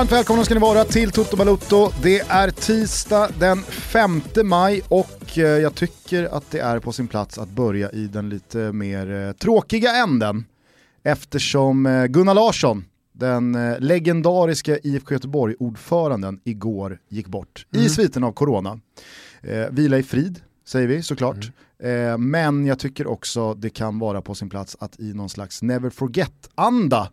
Varmt välkomna ska ni vara till Toto Balutto. Det är tisdag den 5 maj och eh, jag tycker att det är på sin plats att börja i den lite mer eh, tråkiga änden. Eftersom eh, Gunnar Larsson, den legendariska IFK Göteborg-ordföranden, igår gick bort mm. i sviten av corona. Vila i frid, säger vi såklart. Mm. Men jag tycker också det kan vara på sin plats att i någon slags never forget-anda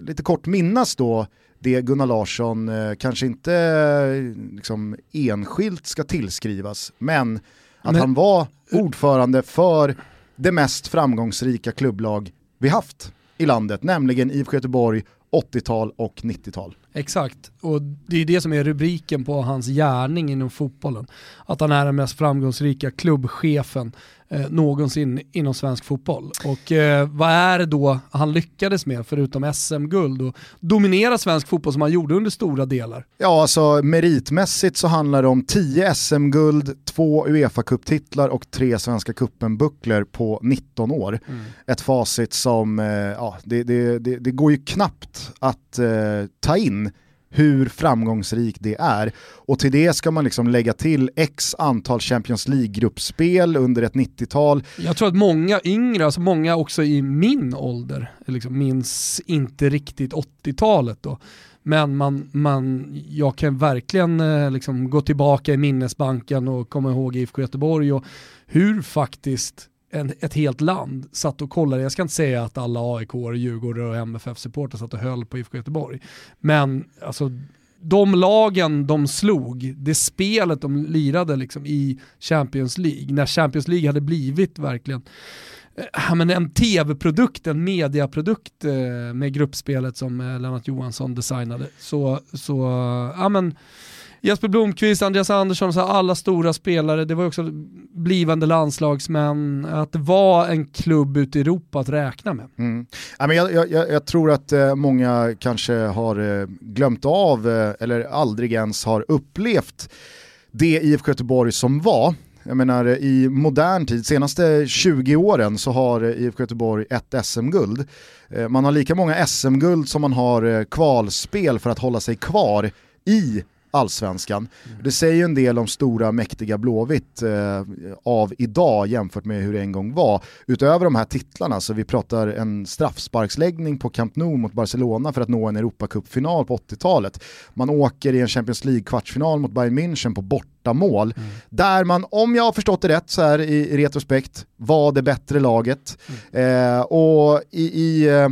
lite kort minnas då det Gunnar Larsson eh, kanske inte eh, liksom, enskilt ska tillskrivas, men att men... han var ordförande för det mest framgångsrika klubblag vi haft i landet, nämligen IFK Göteborg 80-tal och 90-tal. Exakt, och det är det som är rubriken på hans gärning inom fotbollen. Att han är den mest framgångsrika klubbchefen eh, någonsin inom svensk fotboll. Och eh, vad är det då han lyckades med förutom SM-guld och dominera svensk fotboll som han gjorde under stora delar? Ja, alltså meritmässigt så handlar det om 10 SM-guld, två Uefa-cuptitlar och tre Svenska cupen-bucklor på 19 år. Mm. Ett facit som, eh, ja, det, det, det, det, går ju knappt att eh, ta in hur framgångsrik det är. Och till det ska man liksom lägga till x antal Champions League-gruppspel under ett 90-tal. Jag tror att många yngre, alltså många också i min ålder, liksom minns inte riktigt 80-talet då. Men man, man, jag kan verkligen eh, liksom gå tillbaka i minnesbanken och komma ihåg IFK Göteborg och hur faktiskt en, ett helt land satt och kollade, jag ska inte säga att alla AIK, Djurgården och MFF-supportrar satt och höll på IFK Göteborg, men alltså de lagen de slog, det spelet de lirade liksom i Champions League, när Champions League hade blivit verkligen eh, ja, men en tv-produkt, en mediaprodukt eh, med gruppspelet som eh, Lennart Johansson designade. Så, så ja men Jesper Blomqvist, Andreas Andersson, så alla stora spelare, det var också blivande landslagsmän, att det var en klubb ute i Europa att räkna med. Mm. Jag, jag, jag tror att eh, många kanske har eh, glömt av eh, eller aldrig ens har upplevt det IFK Göteborg som var. Jag menar i modern tid, senaste 20 åren så har IFK Göteborg ett SM-guld. Man har lika många SM-guld som man har kvalspel för att hålla sig kvar i allsvenskan. Mm. Det säger ju en del om stora mäktiga Blåvitt eh, av idag jämfört med hur det en gång var. Utöver de här titlarna så vi pratar en straffsparksläggning på Camp Nou mot Barcelona för att nå en Europacupfinal på 80-talet. Man åker i en Champions League-kvartsfinal mot Bayern München på bortamål. Mm. Där man, om jag har förstått det rätt så här i, retrospekt, var det bättre laget. Mm. Eh, och i, i eh,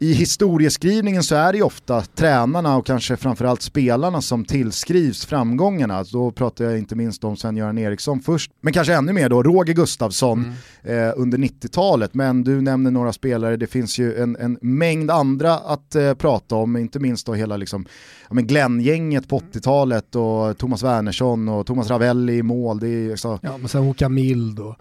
i historieskrivningen så är det ju ofta tränarna och kanske framförallt spelarna som tillskrivs framgångarna. Då pratar jag inte minst om Sven-Göran Eriksson först, men kanske ännu mer då Roger Gustafsson mm. eh, under 90-talet. Men du nämner några spelare, det finns ju en, en mängd andra att eh, prata om, inte minst då hela liksom, ja, Glenn-gänget på 80-talet och Thomas Wernersson och Thomas Ravelli i mål. Det är så... Ja, men sen Håkan Mild och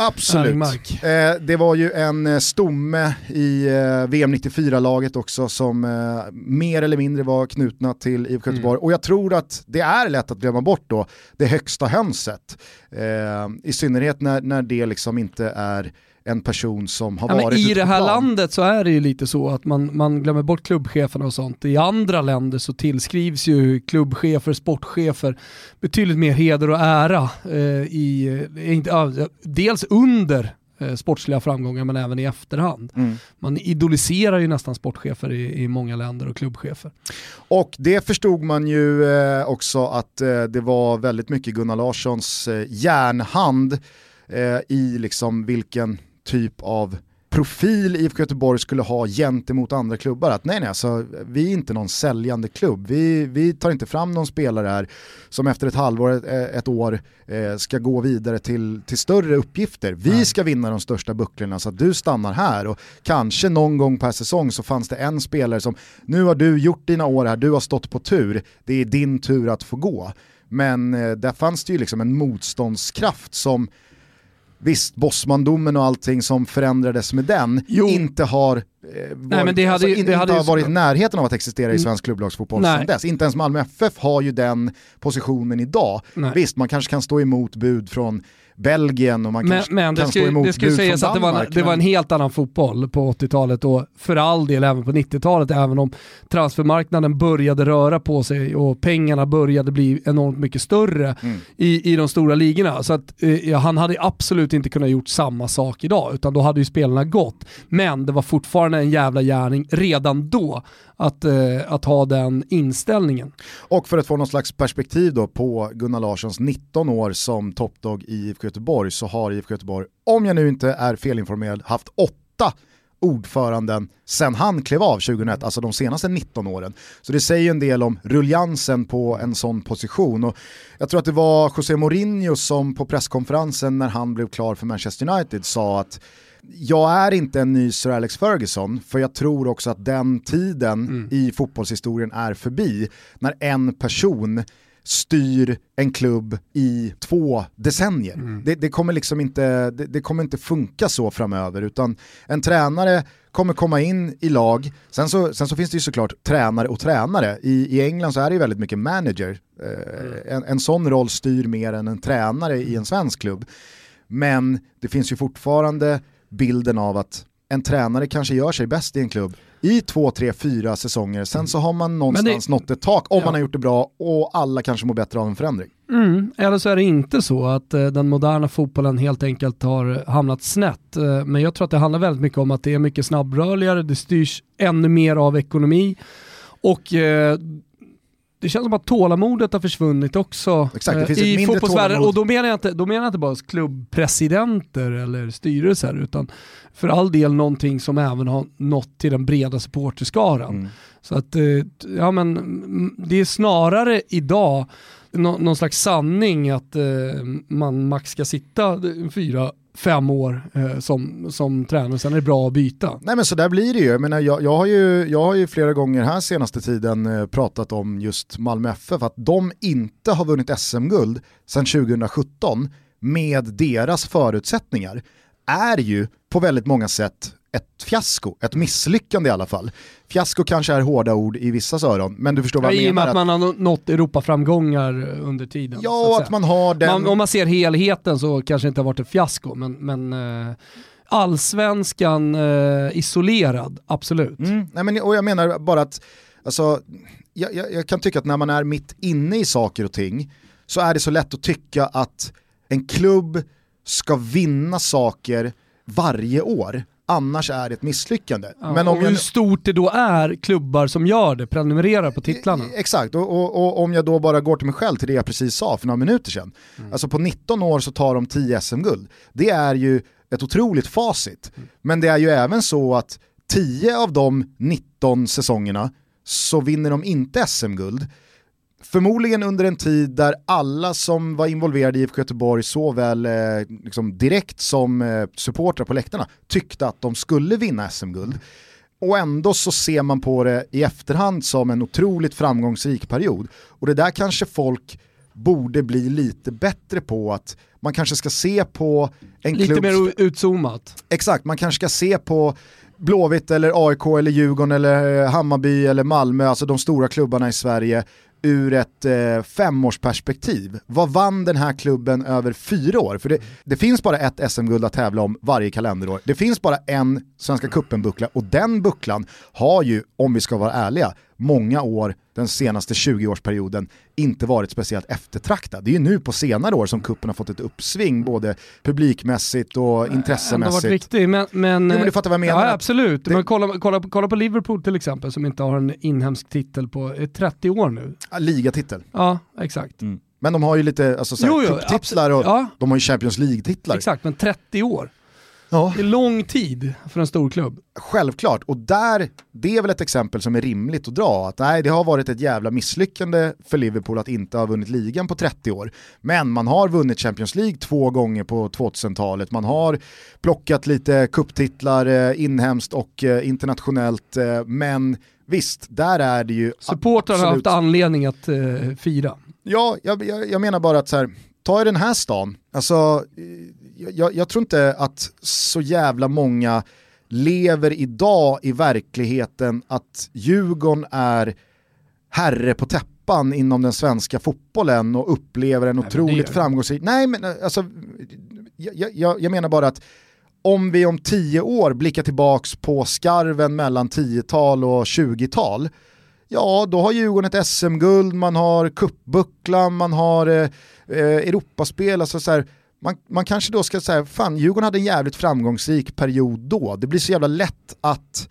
Absolut. Eh, det var ju en eh, stomme i eh, VM 94-laget också som mer eller mindre var knutna till IFK mm. Göteborg. Mm. Och jag tror att det är lätt att glömma bort då det högsta hönset. I synnerhet när, när det liksom inte är en person som har ja, varit I det här landet så är det ju lite så att man, man glömmer bort klubbcheferna och sånt. I andra länder så tillskrivs ju klubbchefer, sportchefer betydligt mer heder och ära. Eh, i, eh, inte, dels under eh, sportsliga framgångar men även i efterhand. Mm. Man idoliserar ju nästan sportchefer i, i många länder och klubbchefer. Och det förstod man ju eh, också att eh, det var väldigt mycket Gunnar Larssons eh, järnhand i liksom vilken typ av profil IFK Göteborg skulle ha gentemot andra klubbar. Att nej, nej, alltså, vi är inte någon säljande klubb. Vi, vi tar inte fram någon spelare här som efter ett halvår, ett, ett år eh, ska gå vidare till, till större uppgifter. Vi nej. ska vinna de största bucklorna så att du stannar här och kanske någon gång per säsong så fanns det en spelare som nu har du gjort dina år här, du har stått på tur, det är din tur att få gå. Men eh, där fanns det ju liksom en motståndskraft som Visst, Bosmandomen och allting som förändrades med den jo. inte har eh, Nej, men det hade, alltså, det inte hade har varit i närheten av att existera i mm. svensk klubblagsfotboll sedan dess. Inte ens Malmö FF har ju den positionen idag. Nej. Visst, man kanske kan stå emot bud från Belgien och man men, kanske men kan stå emot det skulle sägas att det var, det var en helt annan fotboll på 80-talet och för all del även på 90-talet, även om transfermarknaden började röra på sig och pengarna började bli enormt mycket större mm. i, i de stora ligorna. Så att eh, han hade absolut inte kunnat gjort samma sak idag, utan då hade ju spelarna gått. Men det var fortfarande en jävla gärning redan då att, eh, att ha den inställningen. Och för att få någon slags perspektiv då på Gunnar Larssons 19 år som toppdog i IFK Göteborg så har IFK Göteborg, om jag nu inte är felinformerad, haft åtta ordföranden sen han klev av 2001, alltså de senaste 19 åren. Så det säger en del om ruljansen på en sån position. Och jag tror att det var José Mourinho som på presskonferensen när han blev klar för Manchester United sa att jag är inte en ny Sir Alex Ferguson, för jag tror också att den tiden mm. i fotbollshistorien är förbi, när en person styr en klubb i två decennier. Mm. Det, det, kommer liksom inte, det, det, kommer inte funka så framöver, utan en tränare kommer komma in i lag, sen så, sen så finns det ju såklart tränare och tränare. I, i England så är det ju väldigt mycket manager. Eh, en, en sån roll styr mer än en tränare i en svensk klubb. Men det finns ju fortfarande bilden av att en tränare kanske gör sig bäst i en klubb i två, tre, fyra säsonger. Sen så har man någonstans det, nått ett tak om ja. man har gjort det bra och alla kanske mår bättre av en förändring. Mm, eller så är det inte så att eh, den moderna fotbollen helt enkelt har hamnat snett. Eh, men jag tror att det handlar väldigt mycket om att det är mycket snabbrörligare, det styrs ännu mer av ekonomi och eh, det känns som att tålamodet har försvunnit också Exakt, eh, i fotbollsvärlden. Och då menar, jag inte, då menar jag inte bara klubbpresidenter eller styrelser, utan för all del någonting som även har nått till den breda supporterskaran. Mm. Så att, eh, ja men det är snarare idag någon slags sanning att eh, man max ska sitta fyra fem år eh, som, som tränare, sen är det bra att byta. Nej men så där blir det ju. Jag, menar, jag, jag, har ju jag har ju flera gånger här senaste tiden eh, pratat om just Malmö FF, att de inte har vunnit SM-guld sedan 2017 med deras förutsättningar är ju på väldigt många sätt ett fiasko, ett misslyckande i alla fall. Fiasko kanske är hårda ord i vissa öron, men du förstår vad jag menar. I och med att, man har nått Europaframgångar under tiden. Ja, att, att, man har den... Man, om man ser helheten så kanske det inte har varit ett fiasko, men, men uh, allsvenskan uh, isolerad, absolut. Mm, nej, men, och jag menar bara att, alltså, jag, jag, jag kan tycka att när man är mitt inne i saker och ting så är det så lätt att tycka att en klubb ska vinna saker varje år annars är det ett misslyckande. Ja, Men om hur jag... stort det då är klubbar som gör det, prenumererar på titlarna. Exakt, och, och, och, om jag då bara går till mig själv till det jag precis sa för några minuter sedan. Mm. Alltså på 19 år så tar de 10 SM-guld. Det är ju ett otroligt facit. Mm. Men det är ju även så att 10 av de 19 säsongerna så vinner de inte SM-guld. Förmodligen under en tid där alla som var involverade i IFK Göteborg, såväl eh, liksom direkt som eh, supportrar på läktarna, tyckte att de skulle vinna SM-guld. Och ändå så ser man på det i efterhand som en otroligt framgångsrik period. Och det där kanske folk borde bli lite bättre på att man kanske ska se på en lite klubb... Lite mer utzoomat. Exakt, man kanske ska se på Blåvitt eller AIK eller Djurgården eller eh, Hammarby eller Malmö, alltså de stora klubbarna i Sverige ur ett eh, femårsperspektiv. Vad vann den här klubben över fyra år? För det, det finns bara ett SM-guld att tävla om varje kalenderår. Det finns bara en Svenska cupen-buckla och den bucklan har ju, om vi ska vara ärliga, många år den senaste 20-årsperioden inte varit speciellt eftertraktad. Det är ju nu på senare år som kuppen har fått ett uppsving både publikmässigt och intressemässigt. Det har varit viktigt, men... men, jo, men du fattar vad jag menar. Ja, absolut. Det... Men kolla, kolla, kolla på Liverpool till exempel som inte har en inhemsk titel på 30 år nu. Ligatitel. Ja, exakt. Mm. Men de har ju lite alltså, cuptitlar och ja. de har ju Champions League-titlar. Exakt, men 30 år. Ja. Det är lång tid för en stor klubb. Självklart, och där, det är väl ett exempel som är rimligt att dra. Att nej, det har varit ett jävla misslyckande för Liverpool att inte ha vunnit ligan på 30 år. Men man har vunnit Champions League två gånger på 2000-talet. Man har plockat lite kupptitlar eh, inhemskt och eh, internationellt. Eh, men visst, där är det ju... Supportrarna har haft anledning att eh, fira. Ja, jag, jag, jag menar bara att så här, ta i den här stan, alltså jag, jag, tror inte att så jävla många lever idag i verkligheten att Djurgården är herre på täppan inom den svenska fotbollen och upplever en Nej, otroligt framgångsrik... Nej men alltså, jag, jag, jag menar bara att om vi om tio år blickar tillbaks på skarven mellan 10-tal och 20-tal, ja då har Djurgården ett SM-guld, man har kuppbucklan, man har eh, eh, Europaspel, alltså så här, man, man kanske då ska säga, fan Djurgården hade en jävligt framgångsrik period då, det blir så jävla lätt att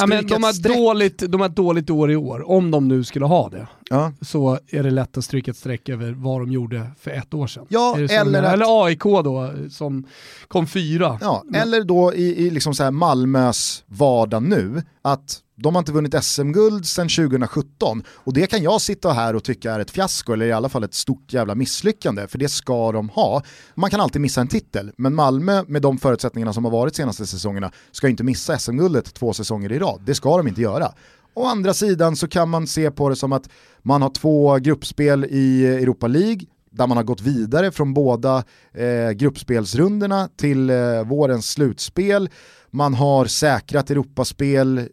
Ja, men de, har dåligt, de har dåligt år i år, om de nu skulle ha det. Ja. Så är det lätt att stryka ett streck över vad de gjorde för ett år sedan. Ja, eller, att... eller AIK då, som kom fyra. Ja, eller då i, i liksom så här Malmös vardag nu, att de har inte vunnit SM-guld sedan 2017 och det kan jag sitta här och tycka är ett fiasko eller i alla fall ett stort jävla misslyckande för det ska de ha. Man kan alltid missa en titel men Malmö med de förutsättningarna som har varit senaste säsongerna ska inte missa SM-guldet två säsonger i rad. Det ska de inte göra. Å andra sidan så kan man se på det som att man har två gruppspel i Europa League där man har gått vidare från båda eh, gruppspelsrundorna till eh, vårens slutspel man har säkrat Europaspel eh,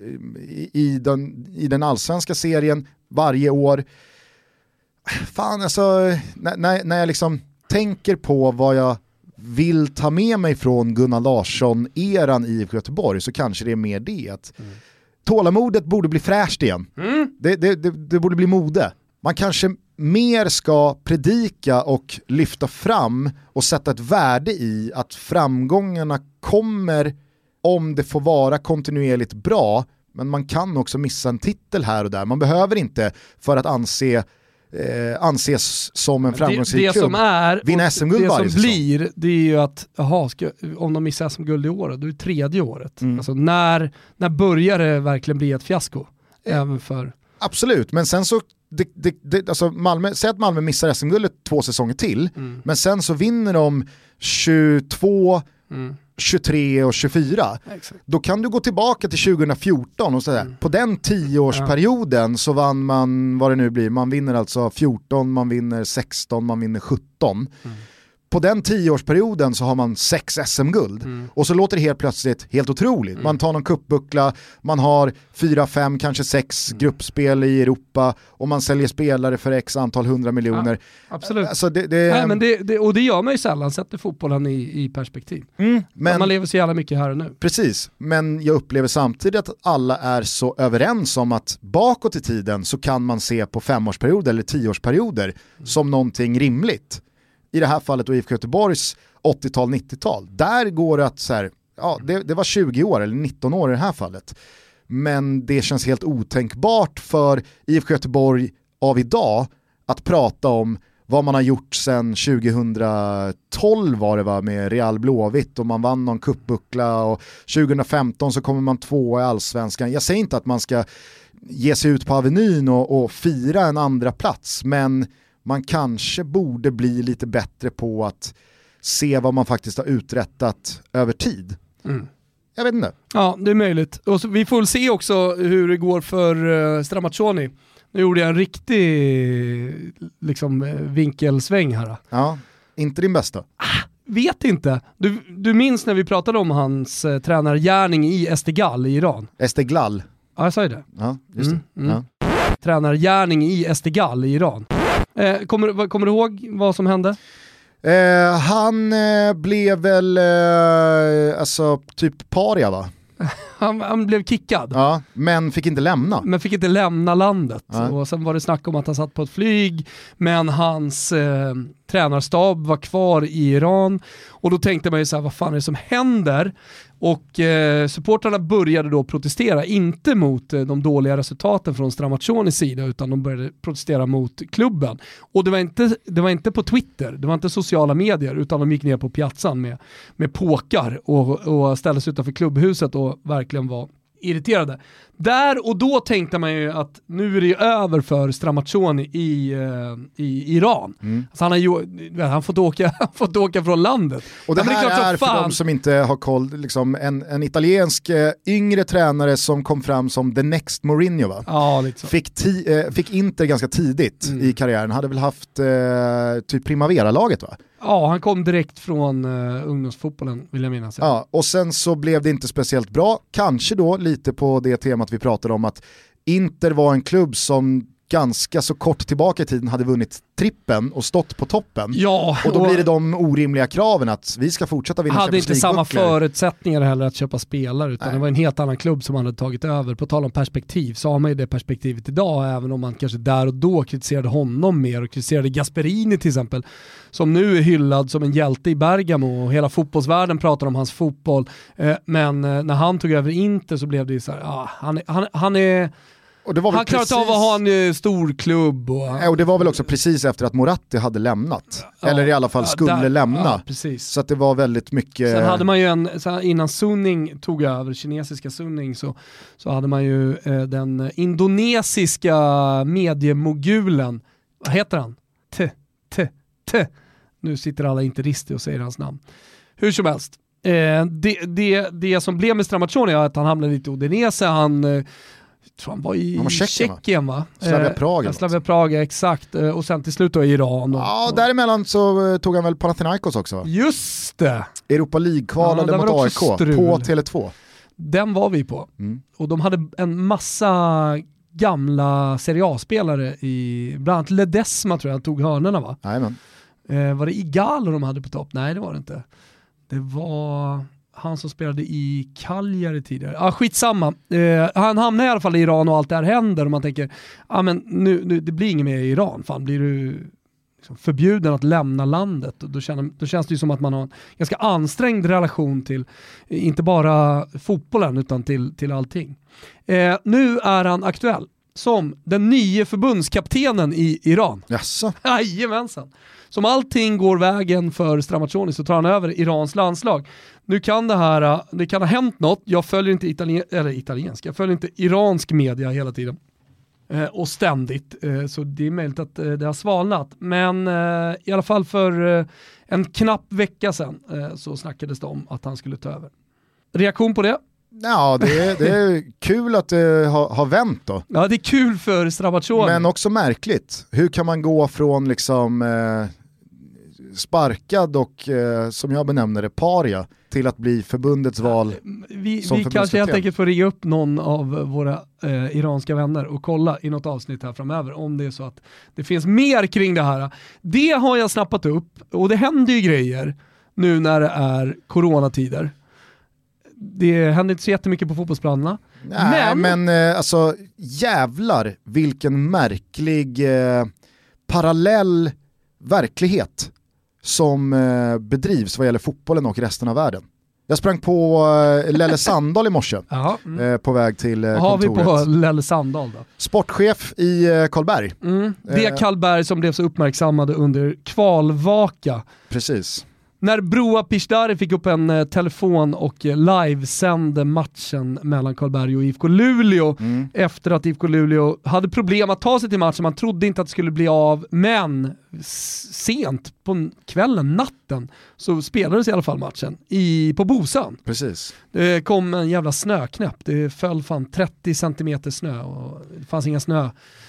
i, i, den, i den allsvenska serien varje år. Fan alltså, när, när jag liksom tänker på vad jag vill ta med mig från Gunnar Larsson-eran i Göteborg så kanske det är mer det att mm. tålamodet borde bli fräscht igen. Mm. Det, det, det, det borde bli mode. Man kanske mer ska predika och lyfta fram och sätta ett värde i att framgångarna kommer om det får vara kontinuerligt bra, men man kan också missa en titel här och där. Man behöver inte, för att anse eh, anses som en framgångsrik det, det klubb, som är, vinna SM-guld varje Det som blir, det är ju att, aha, ska, om de missar SM-guld i år, då är det tredje året. Mm. Alltså när, när börjar det verkligen bli ett fiasko? Även för... Absolut, men sen så det, det, det, alltså Malmö, säg att Malmö missar SM-guldet två säsonger till, mm. men sen så vinner de 22, mm. 23 och 24. Exakt. Då kan du gå tillbaka till 2014 och säga, mm. på den tioårsperioden ja. så vann man, vad det nu blir, man vinner alltså 14, man vinner 16, man vinner 17. Mm på den tioårsperioden så har man sex SM-guld. Mm. Och så låter det helt plötsligt helt otroligt. Mm. Man tar någon kuppbuckla, man har fyra, fem, kanske sex mm. gruppspel i Europa och man säljer spelare för x antal hundra miljoner. Ja, absolut. Alltså det, det, Nej, men det, det, och det gör man ju sällan, sätter fotbollen i, i perspektiv. Mm, men, man lever så jävla mycket här och nu. Precis, men jag upplever samtidigt att alla är så överens om att bakåt i tiden så kan man se på femårsperioder eller tioårsperioder mm. som någonting rimligt i det här fallet och IFK Göteborgs 80-tal, 90-tal, där går det att så här, ja det, det, var 20 år eller 19 år i det här fallet. Men det känns helt otänkbart för IFK Göteborg av idag att prata om vad man har gjort sedan 2012 var det va med Real Blåvitt och man vann någon kuppbuckla och 2015 så kommer man två i allsvenskan. Jag säger inte att man ska ge sig ut på Avenyn och, och fira en andra plats men man kanske borde bli lite bättre på att se vad man faktiskt har uträttat över tid. Mm. Jag vet inte. Ja, det är möjligt. Och så, vi får väl se också hur det går för uh, Stramaccioni. Nu gjorde jag en riktig liksom, eh, vinkelsväng här. Ja, inte din bästa. Ah, vet inte. Du, du minns när vi pratade om hans uh, tränargärning i Esteghlal i Iran? Esteghlal? Ja, jag sa ju det. Ja, just mm, det. Mm. Ja. Tränargärning i Esteghlal i Iran. Eh, kommer, kommer du ihåg vad som hände? Eh, han eh, blev väl, eh, alltså typ paria va? Han, han, blev kickad. Ja, men fick inte lämna. Men fick inte lämna landet. Ja. Och sen var det snack om att han satt på ett flyg, men hans eh, tränarstab var kvar i Iran. Och då tänkte man ju så här, vad fan är det som händer? Och eh, supportrarna började då protestera, inte mot eh, de dåliga resultaten från Stramaccionis sida, utan de började protestera mot klubben. Och det var, inte, det var inte på Twitter, det var inte sociala medier, utan de gick ner på piazzan med, med påkar och, och ställde sig utanför klubbhuset och verkligen var irriterade. Där och då tänkte man ju att nu är det över för Stramaccioni i, uh, i Iran. Mm. Alltså han har ju han fått, åka, fått åka från landet. Och det här är, är för de som inte har koll, liksom en, en italiensk uh, yngre tränare som kom fram som the next Mourinho va? Ja, fick, ti, uh, fick Inter ganska tidigt mm. i karriären, hade väl haft typ Primavera-laget va? Ja, han kom direkt från uh, ungdomsfotbollen vill jag minnas. Ja, och sen så blev det inte speciellt bra, kanske då lite på det temat vi pratade om att Inter var en klubb som ganska så kort tillbaka i tiden hade vunnit trippen och stått på toppen. Ja, och då blir det de orimliga kraven att vi ska fortsätta vinna Hade inte samma förutsättningar heller att köpa spelare utan Nej. det var en helt annan klubb som hade tagit över. På tal om perspektiv så har man ju det perspektivet idag även om man kanske där och då kritiserade honom mer och kritiserade Gasperini till exempel som nu är hyllad som en hjälte i Bergamo och hela fotbollsvärlden pratar om hans fotboll. Eh, men eh, när han tog över Inter så blev det ju så här, ah, han, han, han är han klarat precis... av att ha en uh, stor klubb. Och... Ja, och det var väl också precis efter att Moratti hade lämnat. Ja, Eller i alla fall skulle där, lämna. Så att det var väldigt mycket... Sen hade man ju en, innan Sunning tog över, kinesiska Sunning, så, så hade man ju eh, den indonesiska mediemogulen, vad heter han? T, T, T. Nu sitter alla interister och säger hans namn. Hur som helst, eh, det, det, det som blev med Stramaccioni är att han hamnade lite i Udinese, han eh, tror han var i han var Tjeckien, Tjeckien va? Slavia Prag. Eh, Slavia Prag, exakt. Eh, och sen till slut då Iran. Och, ja, däremellan så eh, tog han väl Panathinaikos också? Just det! Europa League-kvalade ja, mot AIK på Tele2. Den var vi på. Mm. Och de hade en massa gamla Serie A-spelare i, bland annat Ledesma tror jag tog hörnerna va? Jajamän. Eh, var det Igalo de hade på topp? Nej det var det inte. Det var han som spelade i Cagliari tidigare. Ah, skitsamma. Eh, han hamnar i alla fall i Iran och allt det här händer och man tänker, ah, men nu, nu, det blir inget mer i Iran, fan blir du liksom förbjuden att lämna landet. Då, känner, då känns det ju som att man har en ganska ansträngd relation till, inte bara fotbollen utan till, till allting. Eh, nu är han aktuell som den nya förbundskaptenen i Iran. Jaså? Jajamensan. Som allting går vägen för Stramaccioni så tar han över Irans landslag. Nu kan det här, det kan ha hänt något, jag följer inte italien, eller italiensk, jag följer inte iransk media hela tiden. Eh, och ständigt, eh, så det är möjligt att eh, det har svalnat. Men i alla fall för en knapp vecka sedan så snackades det om att han skulle ta över. Reaktion på det? Ja, det är, det är kul att det har, har vänt då. Ja, det är kul för Strabaccioni. Men också märkligt. Hur kan man gå från liksom sparkad och, eh, som jag benämner det, paria till att bli förbundets val Vi, som vi kanske helt enkelt får ringa upp någon av våra eh, iranska vänner och kolla i något avsnitt här framöver om det är så att det finns mer kring det här. Det har jag snappat upp och det händer ju grejer nu när det är coronatider. Det händer inte så jättemycket på fotbollsplanerna. Nej, men, men eh, alltså jävlar vilken märklig eh, parallell verklighet som eh, bedrivs vad gäller fotbollen och resten av världen. Jag sprang på eh, Lelle Sandahl i morse mm. Eh, på väg till kontoret. Vad har vi på Lelle Sandahl då? Sportchef i Karlberg. Mm. Det Karlberg som blev så uppmärksammade under kvalvaka. Precis. När Broa Pishdari fick upp en eh, telefon och eh, livesände matchen mellan Karlberg och IFK Luleå mm. efter att IFK Luleå hade problem att ta sig till matchen, man trodde inte att det skulle bli av, men sent på kvällen, natten, så spelades i alla fall matchen i, på Bosön. Precis. Det kom en jävla snöknäpp, det föll fan 30 cm snö och det fanns inga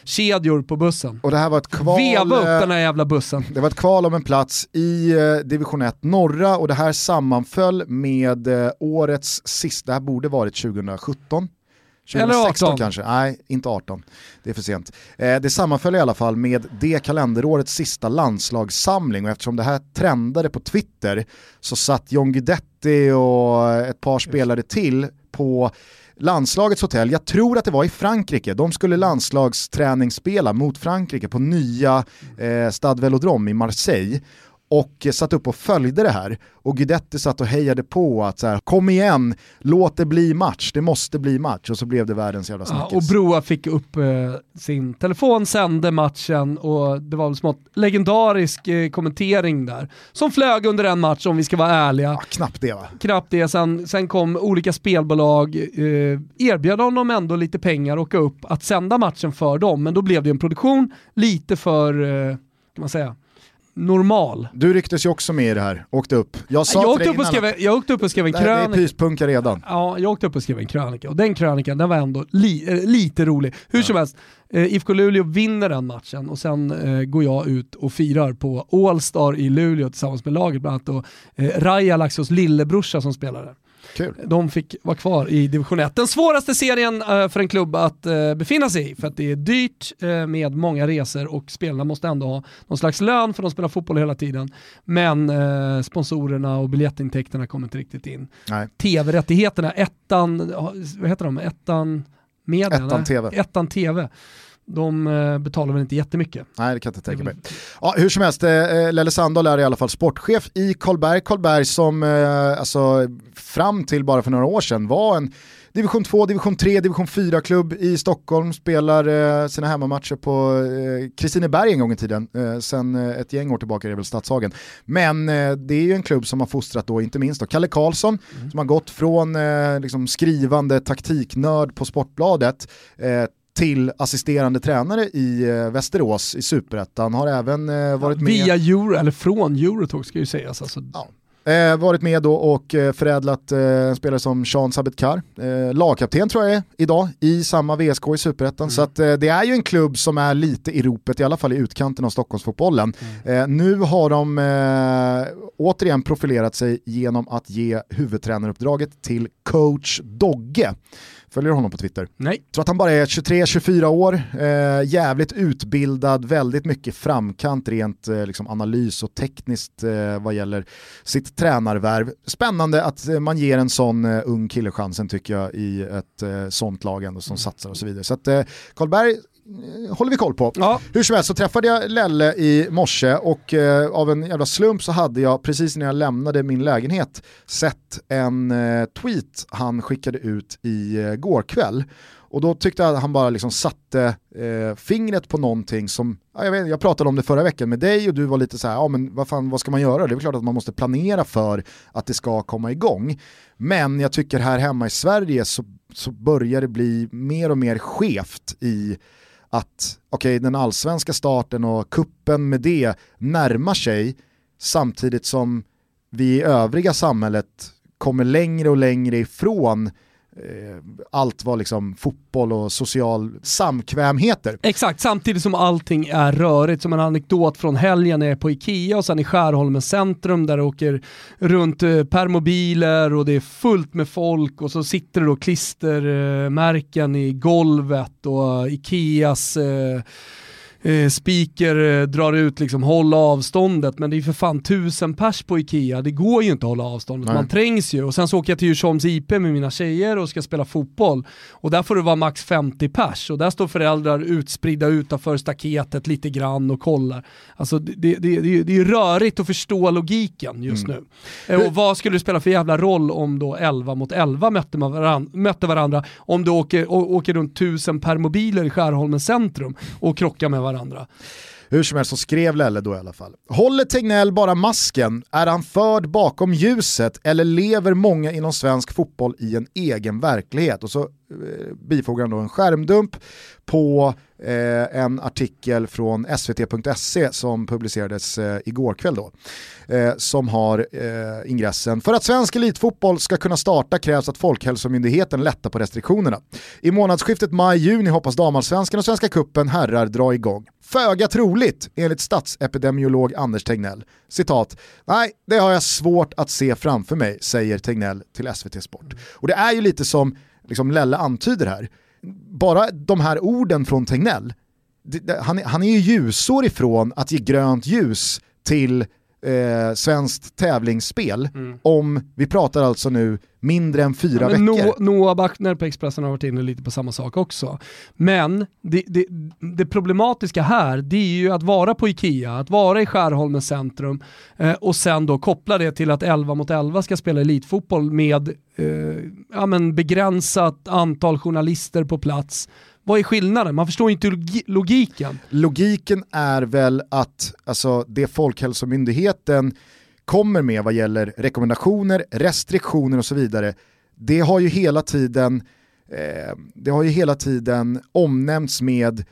snökedjor på bussen. Och det här var ett kval... Veva upp den här jävla bussen. Det var ett kval om en plats i eh, division 1 norra och det här sammanföll med eh, årets sista, det här borde varit 2017. 2016 Eller 18. kanske, nej inte 18. Det är för sent. Eh, det sammanföll i alla fall med det kalenderårets sista landslagssamling och eftersom det här trendade på Twitter så satt John Guidetti och ett par spelare till på landslagets hotell, jag tror att det var i Frankrike, de skulle landslagsträningsspela mot Frankrike på nya eh, Stade Velodrome i Marseille och satt upp och följde det här. Och Guidetti satt och hejade på att så här, kom igen, låt det bli match, det måste bli match. Och så blev det världens jävla snackis. Ja, och Broa fick upp eh, sin telefon, sände matchen och det var väl smått legendarisk eh, kommentering där. Som flög under en match om vi ska vara ärliga. Ja, knappt det va? Knappt det, sen, sen kom olika spelbolag, eh, erbjöd honom ändå lite pengar och åka upp att sända matchen för dem, men då blev det en produktion lite för, eh, kan man säga, normal. Du rycktes ju också med i det här, åkte upp. Jag, sa jag, åkte upp och skrev, att- jag åkte upp och skrev en Nej, det är krönika. pyspunka redan. Ja, jag åkte upp och skrev en krönika och den krönikan den var ändå li, eh, lite rolig. Hur som helst, eh, IFK Luleå vinner den matchen och sen eh, går jag ut och firar på Allstar i Luleå tillsammans med laget, bland annat då, eh, Raja Laxos lillebrorsa som spelar där. Kul. De fick vara kvar i division 1. Den svåraste serien eh, för en klubb att eh, befinna sig i för att det är dyrt eh, med många resor och spelarna måste ändå ha någon slags lön för de spelar fotboll hela tiden. Men sponsorerna och biljettintäkterna kommer inte riktigt in. TV-rättigheterna, ettan, vad heter de? Ettan Media? Ettan? TV. Ettan TV. De eh, betalar väl inte jättemycket. Nej, det kan jag inte tänka mig. Ja, hur som helst, eh, Lelle Sandahl är i alla fall sportchef i Karlberg. Karlberg som eh, alltså, fram till bara för några år sedan var en division 2, division 3, division 4-klubb i Stockholm, spelar eh, sina hemmamatcher på eh, Kristineberg en gång i tiden, eh, sen eh, ett gäng år tillbaka är det väl Stadshagen. Men eh, det är ju en klubb som har fostrat då inte minst då Kalle Karlsson, som har gått från eh, liksom skrivande taktiknörd på Sportbladet eh, till assisterande tränare i eh, Västerås i Superettan, har även eh, varit med Via Euro, eller från Eurotalk ska ju sägas. Alltså, Ja. Eh, varit med då och eh, förädlat eh, spelare som Sean Sabetkar, eh, lagkapten tror jag är idag i samma VSK i Superettan. Så att, eh, det är ju en klubb som är lite i ropet, i alla fall i utkanten av Stockholmsfotbollen. Eh, nu har de återigen profilerat sig genom att ge huvudtränaruppdraget till coach Dogge. Följer du honom på Twitter? Nej. Jag tror att han bara är 23-24 år, eh, jävligt utbildad, väldigt mycket framkant rent eh, liksom analys och tekniskt eh, vad gäller sitt tränarvärv. Spännande att eh, man ger en sån eh, ung kille chansen tycker jag i ett eh, sånt lag ändå som satsar och så vidare. Så att Karlberg håller vi koll på. Ja. Hur som helst så träffade jag Lelle i morse och eh, av en jävla slump så hade jag precis när jag lämnade min lägenhet sett en eh, tweet han skickade ut i eh, går kväll. Och då tyckte jag att han bara liksom satte eh, fingret på någonting som, ja, jag, vet, jag pratade om det förra veckan med dig och du var lite så här, ja men vad fan vad ska man göra? Det är klart att man måste planera för att det ska komma igång. Men jag tycker här hemma i Sverige så, så börjar det bli mer och mer skevt i att okay, den allsvenska starten och kuppen med det närmar sig samtidigt som vi i övriga samhället kommer längre och längre ifrån eh, Eh, allt var liksom fotboll och social samkvämheter. Exakt, samtidigt som allting är rörigt. Som en anekdot från helgen är på Ikea och sen i Skärholmen centrum där det åker runt eh, permobiler och det är fullt med folk och så sitter det då klistermärken i golvet och Ikeas eh, eh, speaker eh, drar ut liksom håll avståndet men det är för fan tusen pers på Ikea, det går ju inte att hålla avståndet, Nej. man trängs ju och sen så åker jag till Djursholms IP med mina tjejer och ska spela fotboll och där får det vara max 50 pers och där står föräldrar utspridda utanför staketet lite grann och kollar. Alltså det, det, det, det är- rörigt att förstå logiken just Mm. nu. Eh, Och vad skulle det spela för jävla roll om då 11 mot 11 mötte, man varann, mötte varandra om du åker, åker runt tusen permobiler i Skärholmen centrum och krockar med varandra varandra. Hur som helst så skrev Lelle då i alla fall. Håller Tegnell bara masken? Är han förd bakom ljuset eller lever många inom svensk fotboll i en egen verklighet? Och så eh, bifogar han då en skärmdump på eh, en artikel från svt.se som publicerades eh, igår kväll då. Eh, som har eh, ingressen “För att svensk elitfotboll ska kunna starta krävs att Folkhälsomyndigheten lättar på restriktionerna. I månadsskiftet maj-juni hoppas damallsvenskan och Svenska cupen herrar dra igång. Föga troligt, enligt statsepidemiolog Anders Tegnell. Citat, nej det har jag svårt att se framför mig, säger Tegnell till SVT Sport. Och det är ju lite som liksom Lelle antyder här, bara de här orden från Tegnell, det, det, han, han är ju ljusår ifrån att ge grönt ljus till eh, svenskt tävlingsspel om, vi pratar alltså nu mindre än fyra Mm. Men veckor. No- Noah Bachner på Expressen har varit inne lite på samma sak också. Men det, det, det problematiska här, det är ju att vara på Ikea, att vara i Skärholmen centrum eh, och sen då koppla det till att 11 mot 11 ska spela elitfotboll med eh, ja, men begränsat antal journalister på plats. Vad är skillnaden? Man förstår inte logi- logiken. Logiken är väl att alltså, det Folkhälsomyndigheten kommer med vad gäller rekommendationer, restriktioner och så vidare, det har ju hela tiden, eh, det har ju hela tiden omnämnts med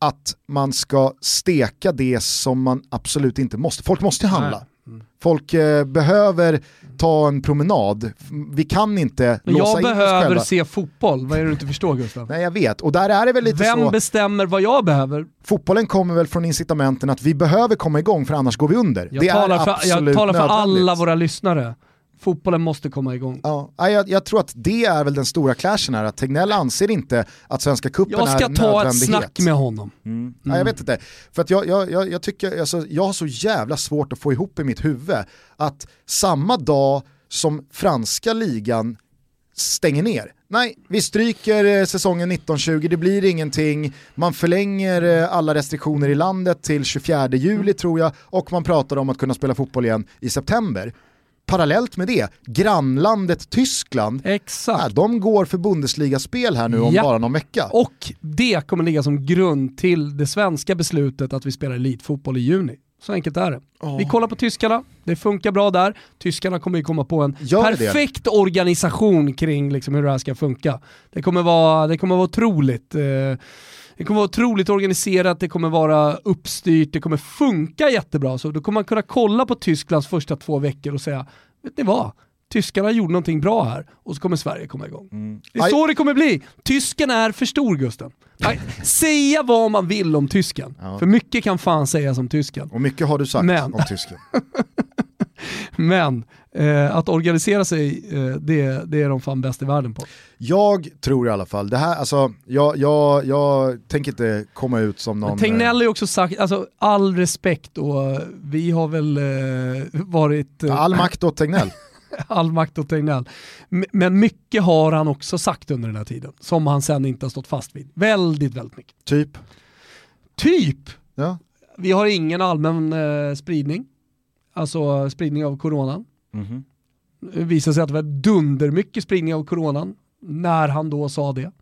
att man ska steka det som man absolut inte måste. Folk måste handla. Folk eh, behöver ta en promenad. Vi kan inte Men låsa jag behöver se fotboll, vad är det du inte förstår Gustav? Nej jag vet, och där är det väl lite Vem så... Vem bestämmer vad jag behöver? Fotbollen kommer väl från incitamenten att vi behöver komma igång för annars går vi under. Jag det talar för, jag talar för alla våra lyssnare. Fotbollen måste komma igång. Ja, jag, jag, tror att det är väl den stora clashen här, att Tegnell anser inte att Svenska Cupen är Jag ska ta ett snack med honom. Mm. Mm. Ja, jag vet inte, för att jag, jag, jag, jag tycker, alltså, jag har så jävla svårt att få ihop i mitt huvud att samma dag som franska ligan stänger ner, Nej, vi stryker eh, säsongen 1920, det blir ingenting, man förlänger eh, alla restriktioner i landet till 24 juli tror jag och man pratar om att kunna spela fotboll igen i september parallellt med det, grannlandet Tyskland, Exakt. Äh, de går för Bundesliga-spel här nu om ja. bara någon vecka. Och det kommer ligga som grund till det svenska beslutet att vi spelar elitfotboll i juni. Så enkelt är det. Oh. Vi kollar på tyskarna, det funkar bra där. Tyskarna kommer ju komma på en perfekt det. organisation kring liksom hur det här ska funka. Det kommer vara, det kommer vara otroligt. Eh, det kommer vara otroligt organiserat, det kommer vara uppstyrt, det kommer funka jättebra. Så då kommer man kunna kolla på Tysklands första två veckor och säga, vet ni vad? Tyskarna gjorde någonting bra här och så kommer Sverige komma igång. Mm. Det är så det kommer bli. Tysken är för stor Gusten. Säga vad man vill om tysken, ja. för mycket kan fan sägas om tysken. Och mycket har du sagt Men. om tysken. Men eh, att organisera sig, eh, det, det är de fan bäst i världen på. Jag tror i alla fall, det här, alltså, jag, jag, jag tänker inte komma ut som någon... Tegnell har ju också sagt, alltså all respekt och vi har väl eh, varit... Eh, all makt åt Tegnell. all makt åt Tegnell. Men mycket har han också sagt under den här tiden, som han sen inte har stått fast vid. Väldigt, väldigt mycket. Typ? Typ? Ja. Vi har ingen allmän eh, spridning alltså spridning av coronan. Mm. Det visade sig att det var dundermycket spridning av coronan när han då sa det.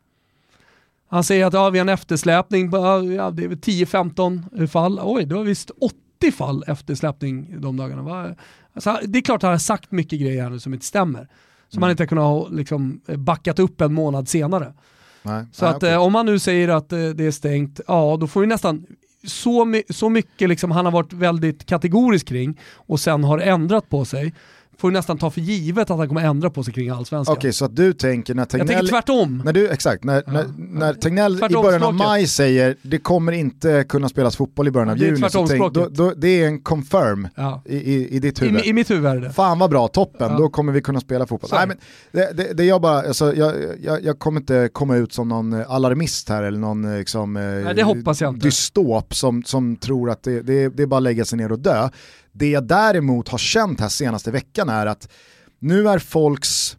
Han säger att ja, vi har en eftersläpning, på, ja, det är 10-15 fall. Oj, det var visst 80 fall eftersläpning de dagarna. Alltså, det är klart att han har sagt mycket grejer här nu som inte stämmer. Som mm. man inte har kunnat liksom, backat upp en månad senare. Nej, så nej, att okay. eh, om man nu säger att eh, det är stängt, ja då får vi nästan, så, så mycket liksom han har varit väldigt kategorisk kring och sen har ändrat på sig får nästan ta för givet att han kommer ändra på sig kring allsvenskan. Okej, okay, så att du tänker när Tegnell... Jag tänker tvärtom. När du, exakt, när, ja. när, när Tegnell tvärtom i början av maj säger det kommer inte kunna spelas fotboll i början av juni, så tänk, då, då, det är en confirm ja. i, i, i ditt huvud. I, I, mitt huvud är det. Fan vad bra, toppen, ja. då kommer vi kunna spela fotboll. Nej, men det, det, det jag bara, alltså, jag, jag, jag, kommer inte komma ut som någon alarmist här eller någon liksom, Nej, inte. dystop som, som tror att det, det, det är bara att lägga sig ner och dö. Det jag däremot har känt här senaste veckan är att nu är folks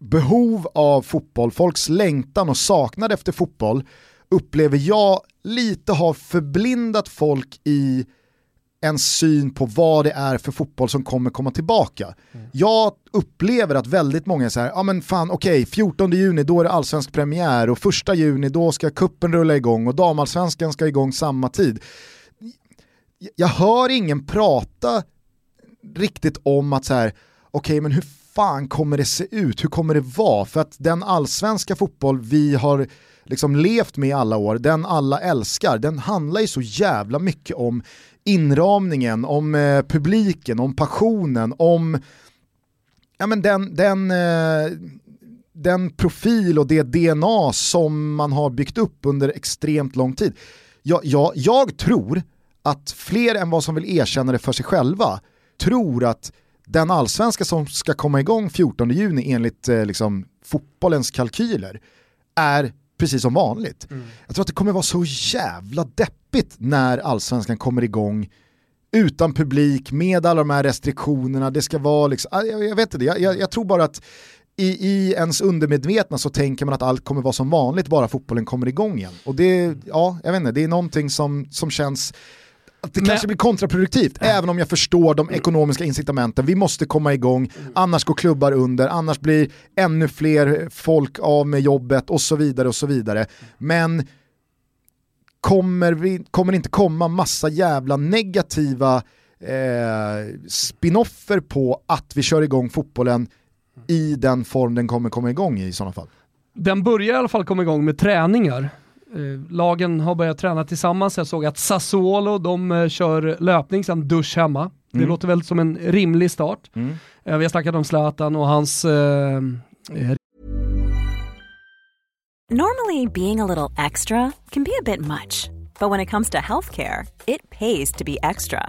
behov av fotboll, folks längtan och saknad efter fotboll upplever jag lite har förblindat folk i en syn på vad det är för fotboll som kommer komma tillbaka. Mm. Jag upplever att väldigt många är så här, ja men fan okej, okay, 14 juni då är det allsvensk premiär och första juni då ska kuppen rulla igång och damallsvenskan ska igång samma tid. Jag hör ingen prata riktigt om att så här, okej okay, men hur fan kommer det se ut? Hur kommer det vara? För att den allsvenska fotboll vi har liksom levt med i alla år, den alla älskar, den handlar ju så jävla mycket om inramningen, om eh, publiken, om passionen, om ja, men den, den, eh, den profil och det DNA som man har byggt upp under extremt lång tid. Jag, jag, jag tror att fler än vad som vill erkänna det för sig själva tror att den allsvenska som ska komma igång 14 juni enligt eh, liksom, fotbollens kalkyler är precis som vanligt. Mm. Jag tror att det kommer vara så jävla deppigt när allsvenskan kommer igång utan publik, med alla de här restriktionerna, det ska vara liksom, ah, jag, jag vet inte, jag, jag, jag tror bara att i, i ens undermedvetna så tänker man att allt kommer vara som vanligt bara fotbollen kommer igång igen. Och det, ja, jag vet inte, det är någonting som, som känns att det Men... kanske blir kontraproduktivt, ja. även om jag förstår de ekonomiska incitamenten. Vi måste komma igång, annars går klubbar under, annars blir ännu fler folk av med jobbet och så vidare och så vidare. Men kommer, vi, kommer det inte komma massa jävla negativa eh, spinoffer på att vi kör igång fotbollen i den form den kommer komma igång i i sådana fall? Den börjar i alla fall komma igång med träningar lagen har börjat träna tillsammans. Jag såg att Sassuolo, de eh, kör löpning, sen dusch hemma. Det Mm. låter väl som en rimlig start. Mm. Eh, vi har snackat om Zlatan och hans eh, eh, Normally, being a little extra can be a bit much, but when it comes to healthcare, it pays to be extra.